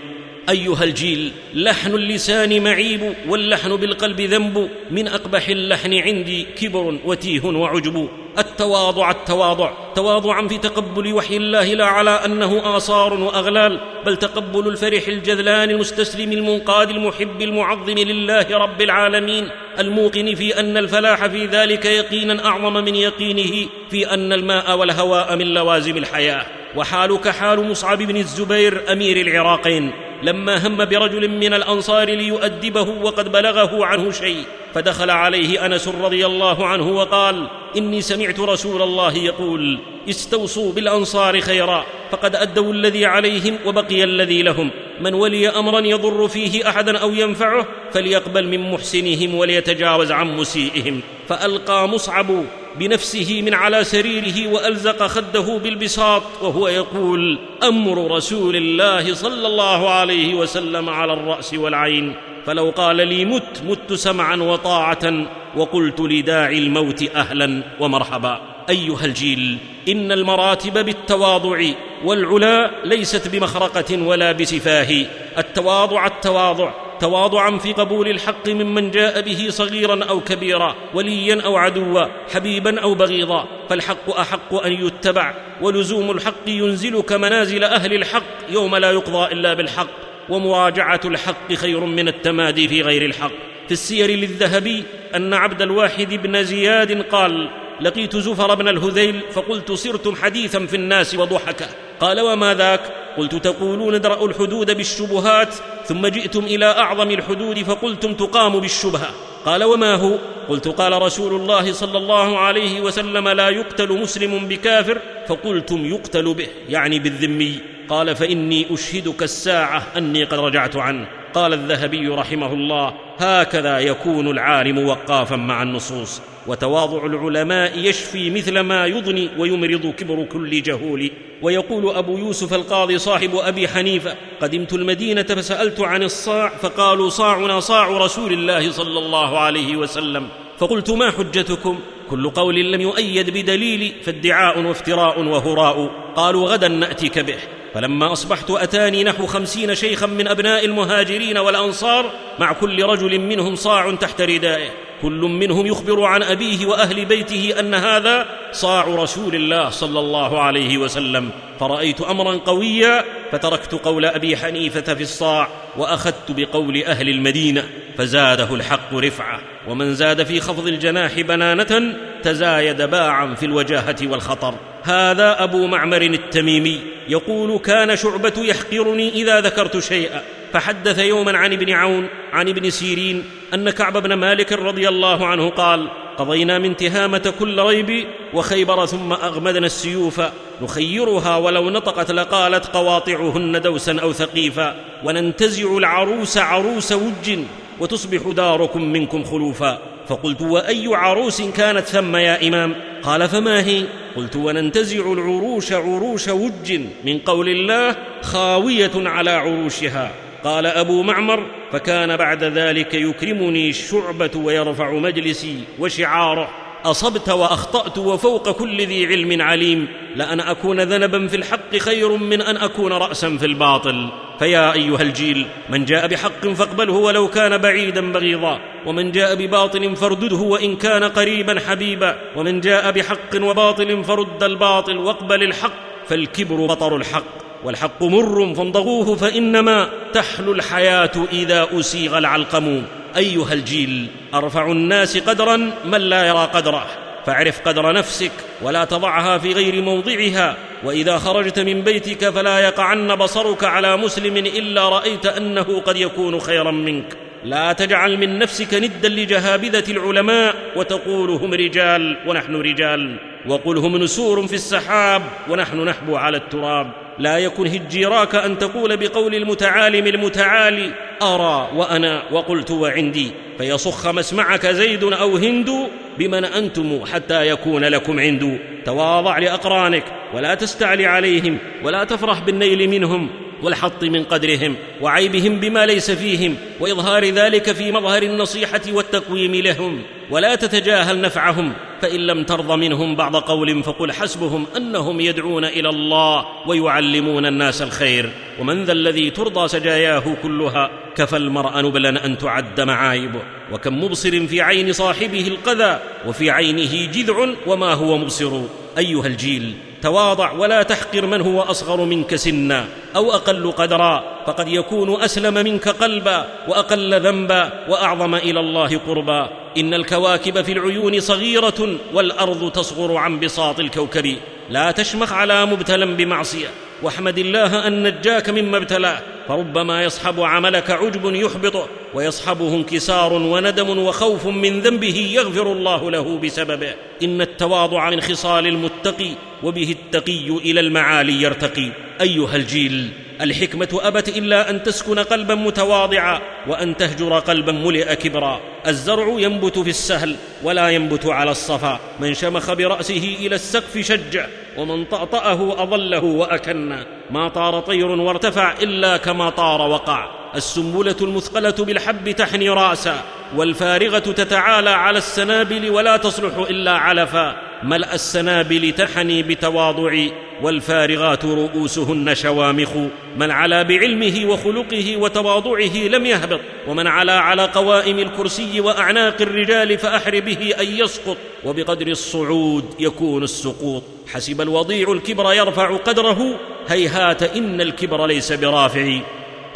أيها الجيل لحن اللسان معيب واللحن بالقلب ذنب. من أقبح اللحن عندي كبر وتيه وعجب. التواضع التواضع. تواضعا في تقبل وحي الله لا على أنه آثار وأغلال. بل تقبل الفرح الجذلان المستسلم المنقاد المحب المعظم لله رب العالمين. الموقن في أن الفلاح في ذلك يقينا أعظم من يقينه في أن الماء والهواء من لوازم الحياة. وحالك حال مصعب بن الزبير أمير العراقين. لما هم برجل من الأنصار ليؤدبه وقد بلغه عنه شيء فدخل عليه أنس رضي الله عنه وقال إني سمعت رسول الله يقول استوصوا بالأنصار خيرا فقد أدوا الذي عليهم وبقي الذي لهم من ولي أمرا يضر فيه أحدا أو ينفعه فليقبل من محسنهم وليتجاوز عن مسيئهم فألقى مصعب بنفسه من على سريره وألزق خده بالبساط وهو يقول أمر رسول الله صلى الله عليه وسلم على الرأس والعين فلو قال لي مت مت سمعا وطاعه وقلت لداعي الموت أهلا ومرحبا. أيها الجيل إن المراتب بالتواضع والعلا ليست بمخرقة ولا بسفاه التواضع التواضع تواضعا في قبول الحق ممن جاء به صغيرا أو كبيرا وليا أو عدوا حبيبا أو بغيضا فالحق أحق أن يتبع ولزوم الحق ينزلك منازل أهل الحق يوم لا يقضى إلا بالحق ومراجعة الحق خير من التمادي في غير الحق. في السير للذهبي أن عبد الواحد بن زياد قال لقيت زفر بن الهذيل فقلت صرتم حديثا في الناس وضحكا قال وما ذاك قلت تقولون ادرأوا الحدود بالشبهات ثم جئتم إلى أعظم الحدود فقلتم تقام بالشبهة قال وما هو قلت قال رسول الله صلى الله عليه وسلم لا يقتل مسلم بكافر فقلتم يقتل به يعني بالذمي قال فإني أشهدك الساعة أني قد رجعت عنه. قال الذهبي رحمه الله هكذا يكون العالم وقافا مع النصوص. وتواضع العلماء يشفي مثل ما يضني ويمرض كبر كل جهول. ويقول أبو يوسف القاضي صاحب أبي حنيفة قدمت المدينة فسألت عن الصاع فقالوا صاعنا صاع رسول الله صلى الله عليه وسلم. فقلت ما حجتكم؟ كل قول لم يؤيد بدليل فادعاء وافتراء وهراء. قالوا غدا نأتيك به. فلما أصبحت أتاني نحو خمسين شيخا من أبناء المهاجرين والأنصار مع كل رجل منهم صاع تحت ردائه. كل منهم يخبر عن أبيه وأهل بيته أن هذا صاع رسول الله صلى الله عليه وسلم. فرأيت أمرا قويا فتركت قول أبي حنيفة في الصاع وأخذت بقول أهل المدينة فزاده الحق رفعه ومن زاد في خفض الجناح بنانة تزايد باعا في الوجاهة والخطر. هذا أبو معمر التميمي يقول كان شعبة يحقرني إذا ذكرت شيئا. فحدث يوما عن ابن عون عن ابن سيرين أن كعب بن مالك رضي الله عنه قال قضينا من تهامة كل ريب وخيبر ثم أغمدنا السيوف نخيرها ولو نطقت لقالت قواطعهن دوسا أو ثقيفا وننتزع العروس عروس وج وتصبح داركم منكم خلوفا. فقلت وأي عروس كانت ثم يا إمام؟ قال فما هي؟ قلت وننتزع العروش عروش وج من قول الله خاوية على عروشها. قال أبو معمر فكان بعد ذلك يكرمني الشعبة ويرفع مجلسي وشعاره أصبت وأخطأت وفوق كل ذي علم عليم لأن أكون ذنبا في الحق خير من أن أكون راسا في الباطل. فيا أيها الجيل من جاء بحق فاقبله ولو كان بعيدا بغيضا ومن جاء بباطل فاردده وإن كان قريبا حبيبا ومن جاء بحق وباطل فرد الباطل واقبل الحق فالكبر بطر الحق. والحق مر فامضغوه فإنما تحلو الحياة إذا أسيغ العلقم. أيها الجيل أرفع الناس قدرا من لا يرى قدره. فاعرف قدر نفسك ولا تضعها في غير موضعها. وإذا خرجت من بيتك فلا يقعن بصرك على مسلم إلا رأيت أنه قد يكون خيرا منك. لا تجعل من نفسك ندا لجهابذة العلماء وتقول هم رجال ونحن رجال. وقل هم نسور في السحاب ونحن نحبو على التراب. لا يكن هجيراك أن تقول بقول المتعالم المتعالي أرى وأنا وقلت وعندي فيصخ مسمعك زيد أو هند بمن أنتم حتى يكون لكم عند. تواضع لأقرانك ولا تستعلي عليهم ولا تفرح بالنيل منهم. والحط من قدرهم وعيبهم بما ليس فيهم وإظهار ذلك في مظهر النصيحة والتقويم لهم. ولا تتجاهل نفعهم فإن لم ترض منهم بعض قول فقل حسبهم أنهم يدعون إلى الله ويعلمون الناس الخير. ومن ذا الذي ترضى سجاياه كلها كفى المرء نبلا أن تعد معايبه. وكم مبصر في عين صاحبه القذى وفي عينه جذع وما هو مبصر. أيها الجيل تواضع ولا تحقر من هو أصغر منك سنا أو أقل قدرا فقد يكون أسلم منك قلبا وأقل ذنبا وأعظم إلى الله قربا. إن الكواكب في العيون صغيرة والأرض تصغر عن بساط الكوكب. لا تشمخ على مبتلى بمعصية. واحمد الله أن نجاك مما ابتلاه فربما يصحب عملك عجب يحبطه ويصحبه انكسار وندم وخوف من ذنبه يغفر الله له بسببه. إن التواضع من خصال المتقي وبه التقي إلى المعالي يرتقي. أيها الجيل. الحكمة أبت إلا أن تسكن قلبا متواضعا وأن تهجر قلبا ملئ كبرا. الزرع ينبت في السهل ولا ينبت على الصفا. من شمخ برأسه إلى السقف شجع ومن طأطأه اضله وأكن. ما طار طير وارتفع إلا كما طار وقع. السنبلة المثقلة بالحب تحني راسا والفارغة تتعالى على السنابل ولا تصلح إلا علفا. ملأ السنابل تحني بتواضع والفارغات رؤوسهن شوامخ. من علا بعلمه وخلقه وتواضعه لم يهبط. ومن علا على قوائم الكرسي وأعناق الرجال فأحر به أن يسقط. وبقدر الصعود يكون السقوط. حسب الوضيع الكبر يرفع قدره. هيهات إن الكبر ليس برافع.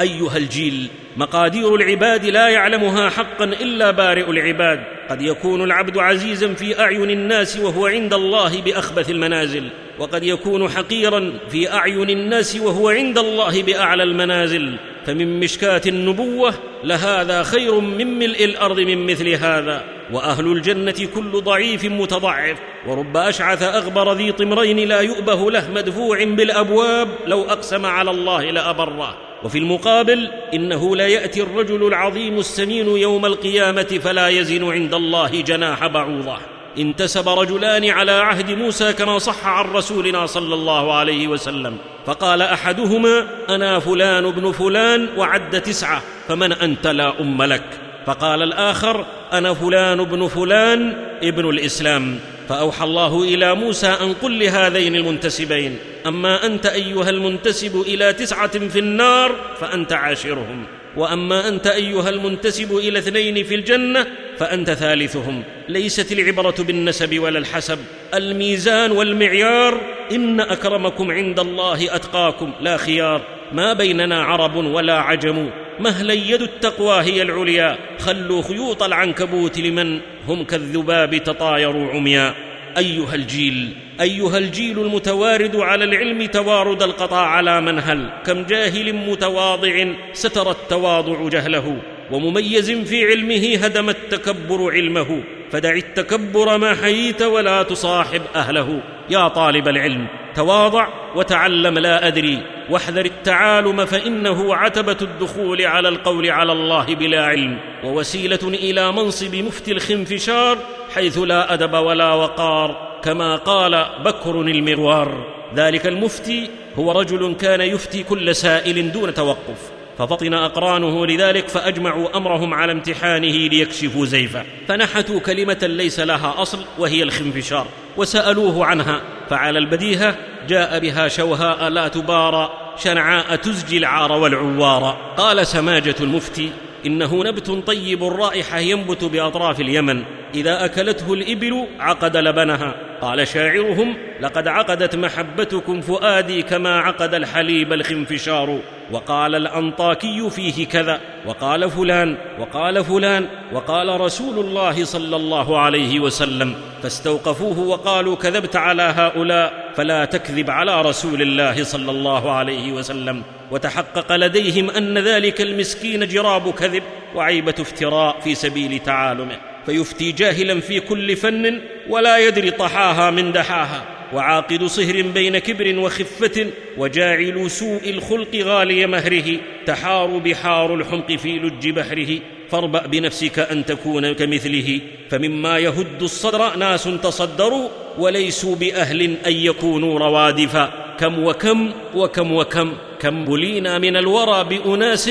أيها الجيل مقادير العباد لا يعلمها حقا إلا بارئ العباد. قد يكون العبد عزيزا في أعين الناس وهو عند الله بأخبث المنازل. وقد يكون حقيرا في أعين الناس وهو عند الله بأعلى المنازل فمن مشكاة النبوة لهذا خير من ملء الأرض من مثل هذا. وأهل الجنة كل ضعيف متضعف ورب أشعث أغبر ذي طمرين لا يؤبه له مدفوع بالأبواب لو أقسم على الله لأبره. وفي المقابل إنه لا يأتي الرجل العظيم السمين يوم القيامة فلا يزن عند الله جناح بعوضة. انتسب رجلان على عهد موسى كما صح عن رسولنا صلى الله عليه وسلم. فقال أحدهما أنا فلان ابن فلان وعد تسعة فمن أنت لا أم لك؟ فقال الآخر أنا فلان ابن فلان ابن الإسلام. فأوحى الله إلى موسى أن قل لهذين المنتسبين أما أنت أيها المنتسب إلى تسعة في النار فأنت عاشرهم. وأما أنت أيها المنتسب إلى اثنين في الجنة فأنت ثالثهم. ليست العبرة بالنسب ولا الحسب. الميزان والمعيار إن أكرمكم عند الله أتقاكم. لا خيار. ما بيننا عرب ولا عجم. مهلا يد التقوى هي العليا. خلوا خيوط العنكبوت لمن هم كالذباب تطايروا عميا. أيها الجيل أيها الجيل المتوارد على العلم توارد القطا على منهل كم جاهل متواضع ستر التواضع جهله ومميز في علمه هدم التكبر علمه فدع التكبر ما حييت ولا تصاحب أهله يا طالب العلم. تواضع وتعلم لا أدري واحذر التعالم فإنه عتبة الدخول على القول على الله بلا علم ووسيلة إلى منصب مفتي الخنفشار حيث لا أدب ولا وقار كما قال بكر المروار ذلك المفتي هو رجل كان يفتي كل سائل دون توقف ففطن أقرانه لذلك فأجمعوا أمرهم على امتحانه ليكشفوا زيفه فنحتوا كلمة ليس لها أصل وهي الخنفشار وسألوه عنها فعلى البديهة جاء بها شوهاء لا تبارى شنعاء تزجي العار والعوار. قال سماجة المفتي إنه نبت طيب الرائحة ينبت بأطراف اليمن إذا أكلته الإبل عقد لبنها. قال شاعرهم لقد عقدت محبتكم فؤادي كما عقد الحليب الخنفشار وقال الأنطاكي فيه كذا وقال فلان وقال فلان وقال رسول الله صلى الله عليه وسلم فاستوقفوه وقالوا كذبت على هؤلاء فلا تكذب على رسول الله صلى الله عليه وسلم وتحقق لديهم أن ذلك المسكين جراب كذب وعيبة افتراء في سبيل تعالمه. فيفتي جاهلا في كل فن ولا يدري طحاها من دحاها. وعاقد صهر بين كبر وخفة وجاعل سوء الخلق غالي مهره. تحار بحار الحمق في لج بحره. فاربأ بنفسك أن تكون كمثله. فمما يهد الصدر ناس تصدروا وليسوا بأهل أن يكونوا روادفا. كم وكم وكم وكم. كم بلينا من الورى بأناس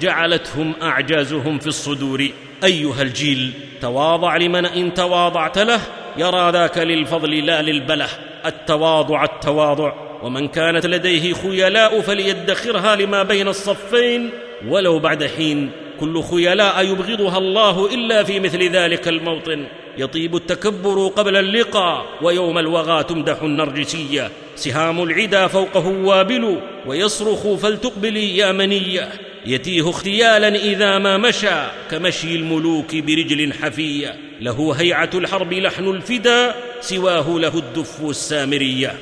جعلتهم أعجازهم في الصدور. أيها الجيل تواضع لمن إن تواضعت له يرى ذاك للفضل لا للبلة. التواضع التواضع. ومن كانت لديه خيلاء فليدخرها لما بين الصفين. ولو بعد حين كل خيلاء يبغضها الله إلا في مثل ذلك الموطن. يطيب التكبر قبل اللقاء ويوم الوغى تمدح النرجسية. سهام العدا فوقه وابل ويصرخ فلتقبلي يا منية. يتيه اختيالا إذا ما مشى كمشي الملوك برجل حفيه له هيعة الحرب لحن الفدا سواه له الدف السامريه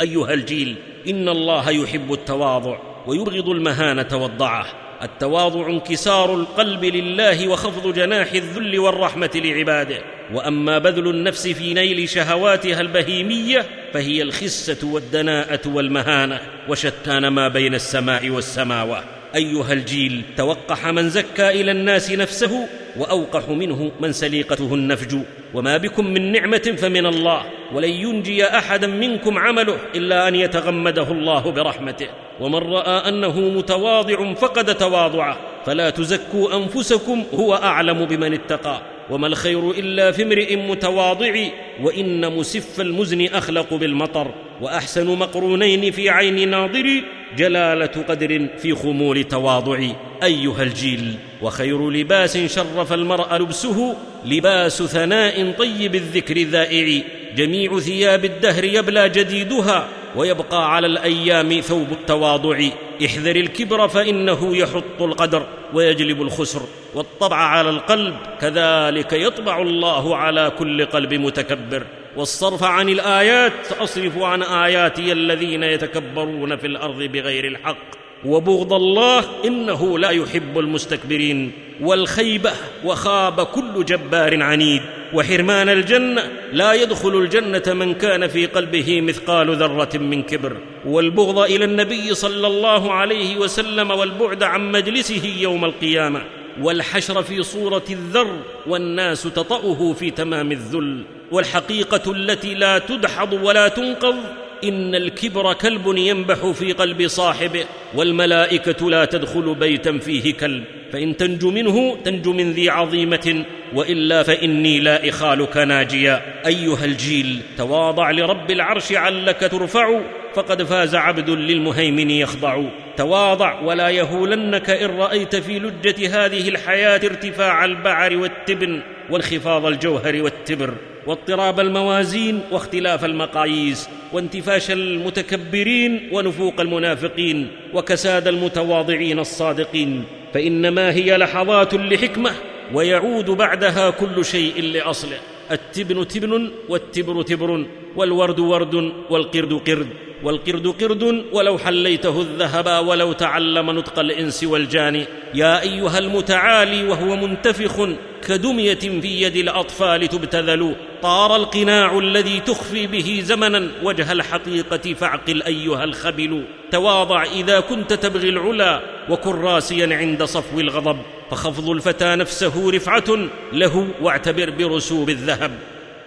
أيها الجيل إن الله يحب التواضع ويبغض المهانة والضعه. التواضع انكسار القلب لله وخفض جناح الذل والرحمة لعباده. وأما بذل النفس في نيل شهواتها البهيمية فهي الخسة والدناءة والمهانة. وشتان ما بين السماء والسماوات أيها الجيل توقح من زكى إلى الناس نفسه وأوقح منه من سليقته النفج. وما بكم من نعمة فمن الله ولن ينجي أحدا منكم عمله إلا أن يتغمده الله برحمته. ومن رأى أنه متواضع فقد تواضعه. فلا تزكوا أنفسكم هو أعلم بمن اتقى. وما الخير إلا في امرئ متواضع وإن مسف المزن أخلق بالمطر وأحسن مقرونين في عين ناظر جلالة قدر في خمول تواضع. أيها الجيل وخير لباس شرف المرء لبسه لباس ثناء طيب الذكر ذائع. جميع ثياب الدهر يبلى جديدها ويبقى على الأيام ثوب التواضع. احذر الكبر فإنه يحط القدر ويجلب الخسر. والطبع على القلب كذلك يطبع الله على كل قلب متكبر. والصرف عن الآيات ساصرف عن آياتي الذين يتكبرون في الأرض بغير الحق. وبغض الله إنه لا يحب المستكبرين. والخيبة وخاب كل جبار عنيد. وحرمان الجنة لا يدخل الجنة من كان في قلبه مثقال ذرة من كبر. والبغض إلى النبي صلى الله عليه وسلم والبعد عن مجلسه يوم القيامة. والحشر في صورة الذر والناس تطأه في تمام الذل. والحقيقة التي لا تدحض ولا تنقض إن الكبر كلب ينبح في قلب صاحبه والملائكة لا تدخل بيتا فيه كلب فإن تنج منه تنج من ذي عظيمة وإلا فإني لا إخالك ناجيا. أيها الجيل تواضع لرب العرش علك ترفع فقد فاز عبد للمهيمن يخضع. تواضع ولا يهولنك إن رأيت في لجة هذه الحياة ارتفاع البعر والتبن وانخفاض الجوهر والتبر واضطراب الموازين واختلاف المقاييس. وانتفاش المتكبرين ونفوق المنافقين وكساد المتواضعين الصادقين فإنما هي لحظات لحكمة ويعود بعدها كل شيء لأصله التبن تبن والتبر تبر والورد ورد والقرد قرد. والقرد قرد ولو حليته الذهب ولو تعلم نطق الإنس والجان. يا أيها المتعالي وهو منتفخ كدمية في يد الأطفال تبتذل. طار القناع الذي تخفي به زمنا وجه الحقيقة فاعقل أيها الخبل. تواضع إذا كنت تبغي العلا وكن راسيا عند صفو الغضب. فخفض الفتى نفسه رفعة له واعتبر برسوب الذهب.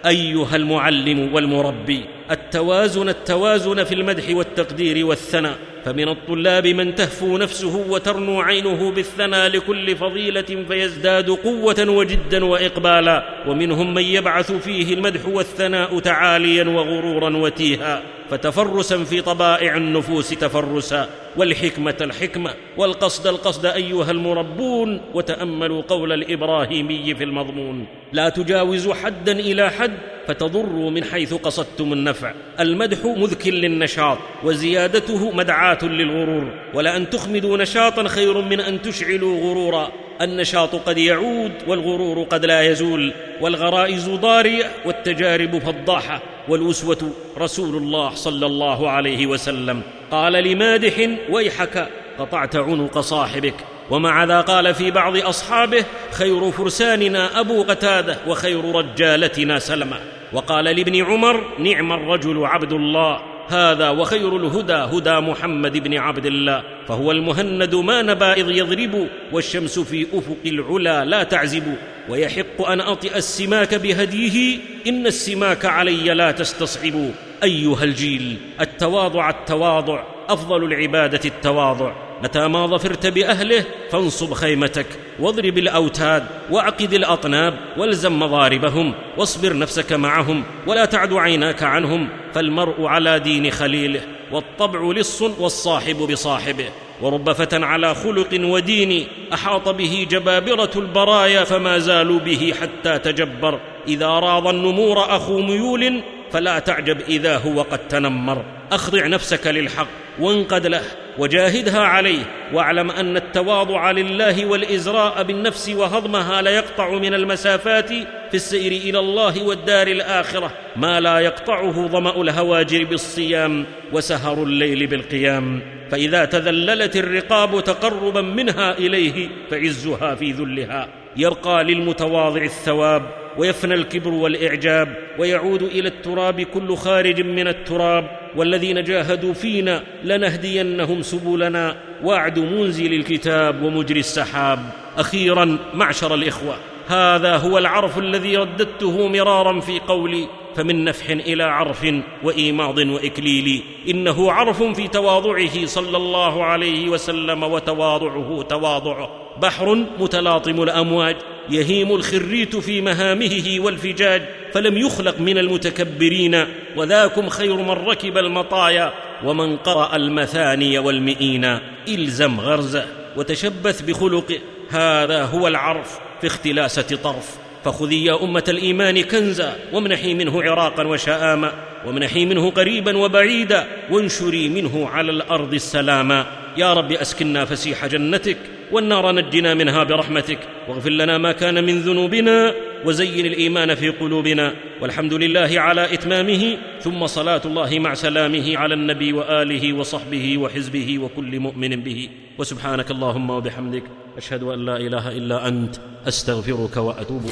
أيها المعلم والمربي التوازن التوازن في المدح والتقدير والثناء فمن الطلاب من تهفو نفسه وترنو عينه بالثنى لكل فضيلة فيزداد قوة وجدا وإقبالا ومنهم من يبعث فيه المدح والثناء تعاليا وغرورا وتيها فتفرسا في طبائع النفوس تفرسا. والحكمة الحكمة والقصد القصد أيها المربون وتأملوا قول الإبراهيمي في المضمون. لا تجاوزوا حدا إلى حد فتضروا من حيث قصدتم النفع. المدح مذك للنشاط وزيادته مدعاة للغرور. ولان تخمدوا نشاطا خير من أن تشعلوا غرورا. النشاط قد يعود والغرور قد لا يزول. والغرائز ضاريه والتجارب فضاحة. والاسوه رسول الله صلى الله عليه وسلم. قال لمادح ويحك قطعت عنق صاحبك. ومع ذا قال في بعض أصحابه خير فرساننا أبو قتادة وخير رجالتنا سلمة. وقال لابن عمر نعم الرجل عبد الله. هذا وخير الهدى هدى محمد بن عبد الله فهو المهند ما نبا إذ يضرب والشمس في أفق العلا لا تعزب ويحق أن أطئ السماك بهديه إن السماك علي لا تستصعب. أيها الجيل التواضع التواضع أفضل العبادة التواضع. متى ما ظفرت بأهله فانصب خيمتك واضرب الأوتاد واعقد الأطناب والزم مضاربهم واصبر نفسك معهم ولا تعد عيناك عنهم فالمرء على دين خليله والطبع لص والصاحب بصاحبه. ورب فتى على خلق ودين أحاط به جبابرة البرايا فما زالوا به حتى تجبر. إذا راض النمور أخو ميول فلا تعجب إذا هو قد تنمر. أخضع نفسك للحق وانقد له وجاهدها عليه واعلم أن التواضع لله والإزراء بالنفس وهضمها ليقطع من المسافات في السير إلى الله والدار الآخرة ما لا يقطعه ظمأ الهواجر بالصيام وسهر الليل بالقيام. فإذا تذللت الرقاب تقربا منها إليه فعزها في ذلها يبقى للمتواضع الثواب. ويفنى الكبر والإعجاب ويعود إلى التراب كل خارج من التراب والذين جاهدوا فينا لنهدينهم سبلنا وعد منزل الكتاب ومجري السحاب. أخيرا معشر الإخوة هذا هو العرف الذي رددته مرارا في قولي. فمن نفح إلى عرف وإيماض وإكليل إنه عرف في تواضعه صلى الله عليه وسلم وتواضعه تواضعه بحر متلاطم الأمواج يهيم الخريت في مهامه والفجاج فلم يخلق من المتكبرين وذاكم خير من ركب المطايا ومن قرأ المثاني والمئين إلزم غرزه وتشبث بخلقه هذا هو العرف في اختلاسة طرف. فخذي يا أمة الإيمان كنزا وامنحي منه عراقا وشآما وامنحي منه قريبا وبعيدا وانشري منه على الأرض السلاما. يا رب اسكنا فسيح جنتك والنار نجنا منها برحمتك واغفر لنا ما كان من ذنوبنا وزين الإيمان في قلوبنا والحمد لله على إتمامه ثم صلاة الله مع سلامه على النبي وآله وصحبه وحزبه وكل مؤمن به وسبحانك اللهم وبحمدك أشهد أن لا إله إلا أنت أستغفرك وأتوب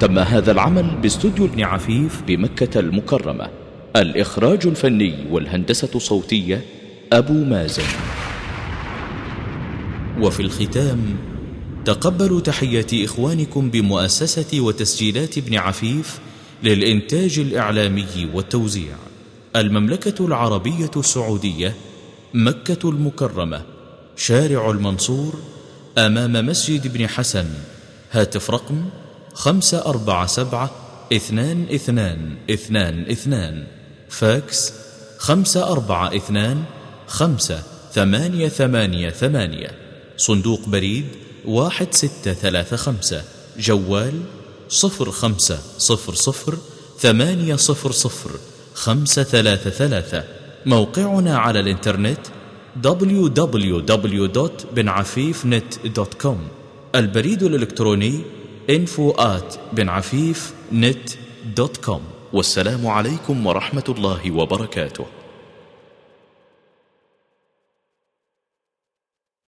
تم هذا العمل باستوديو ابن عفيف بمكة المكرمة. الإخراج الفني والهندسة الصوتية أبو مازن. وفي الختام تقبلوا تحيات إخوانكم بمؤسسة وتسجيلات ابن عفيف للإنتاج الإعلامي والتوزيع. المملكة العربية السعودية مكة المكرمة شارع المنصور أمام مسجد ابن حسن هاتف رقم خمسة أربعة سبعة اثنان اثنان اثنان اثنان فاكس خمسة أربعة اثنان خمسة ثمانية ثمانية ثمانية. صندوق بريد واحد ستة ثلاثة خمسة جوال صفر خمسة صفر صفر ثمانية صفر صفر خمسة ثلاثة ثلاثة. موقعنا على الإنترنت www.benafifnet.com البريد الإلكتروني info at benafifnet.com والسلام عليكم ورحمة الله وبركاته.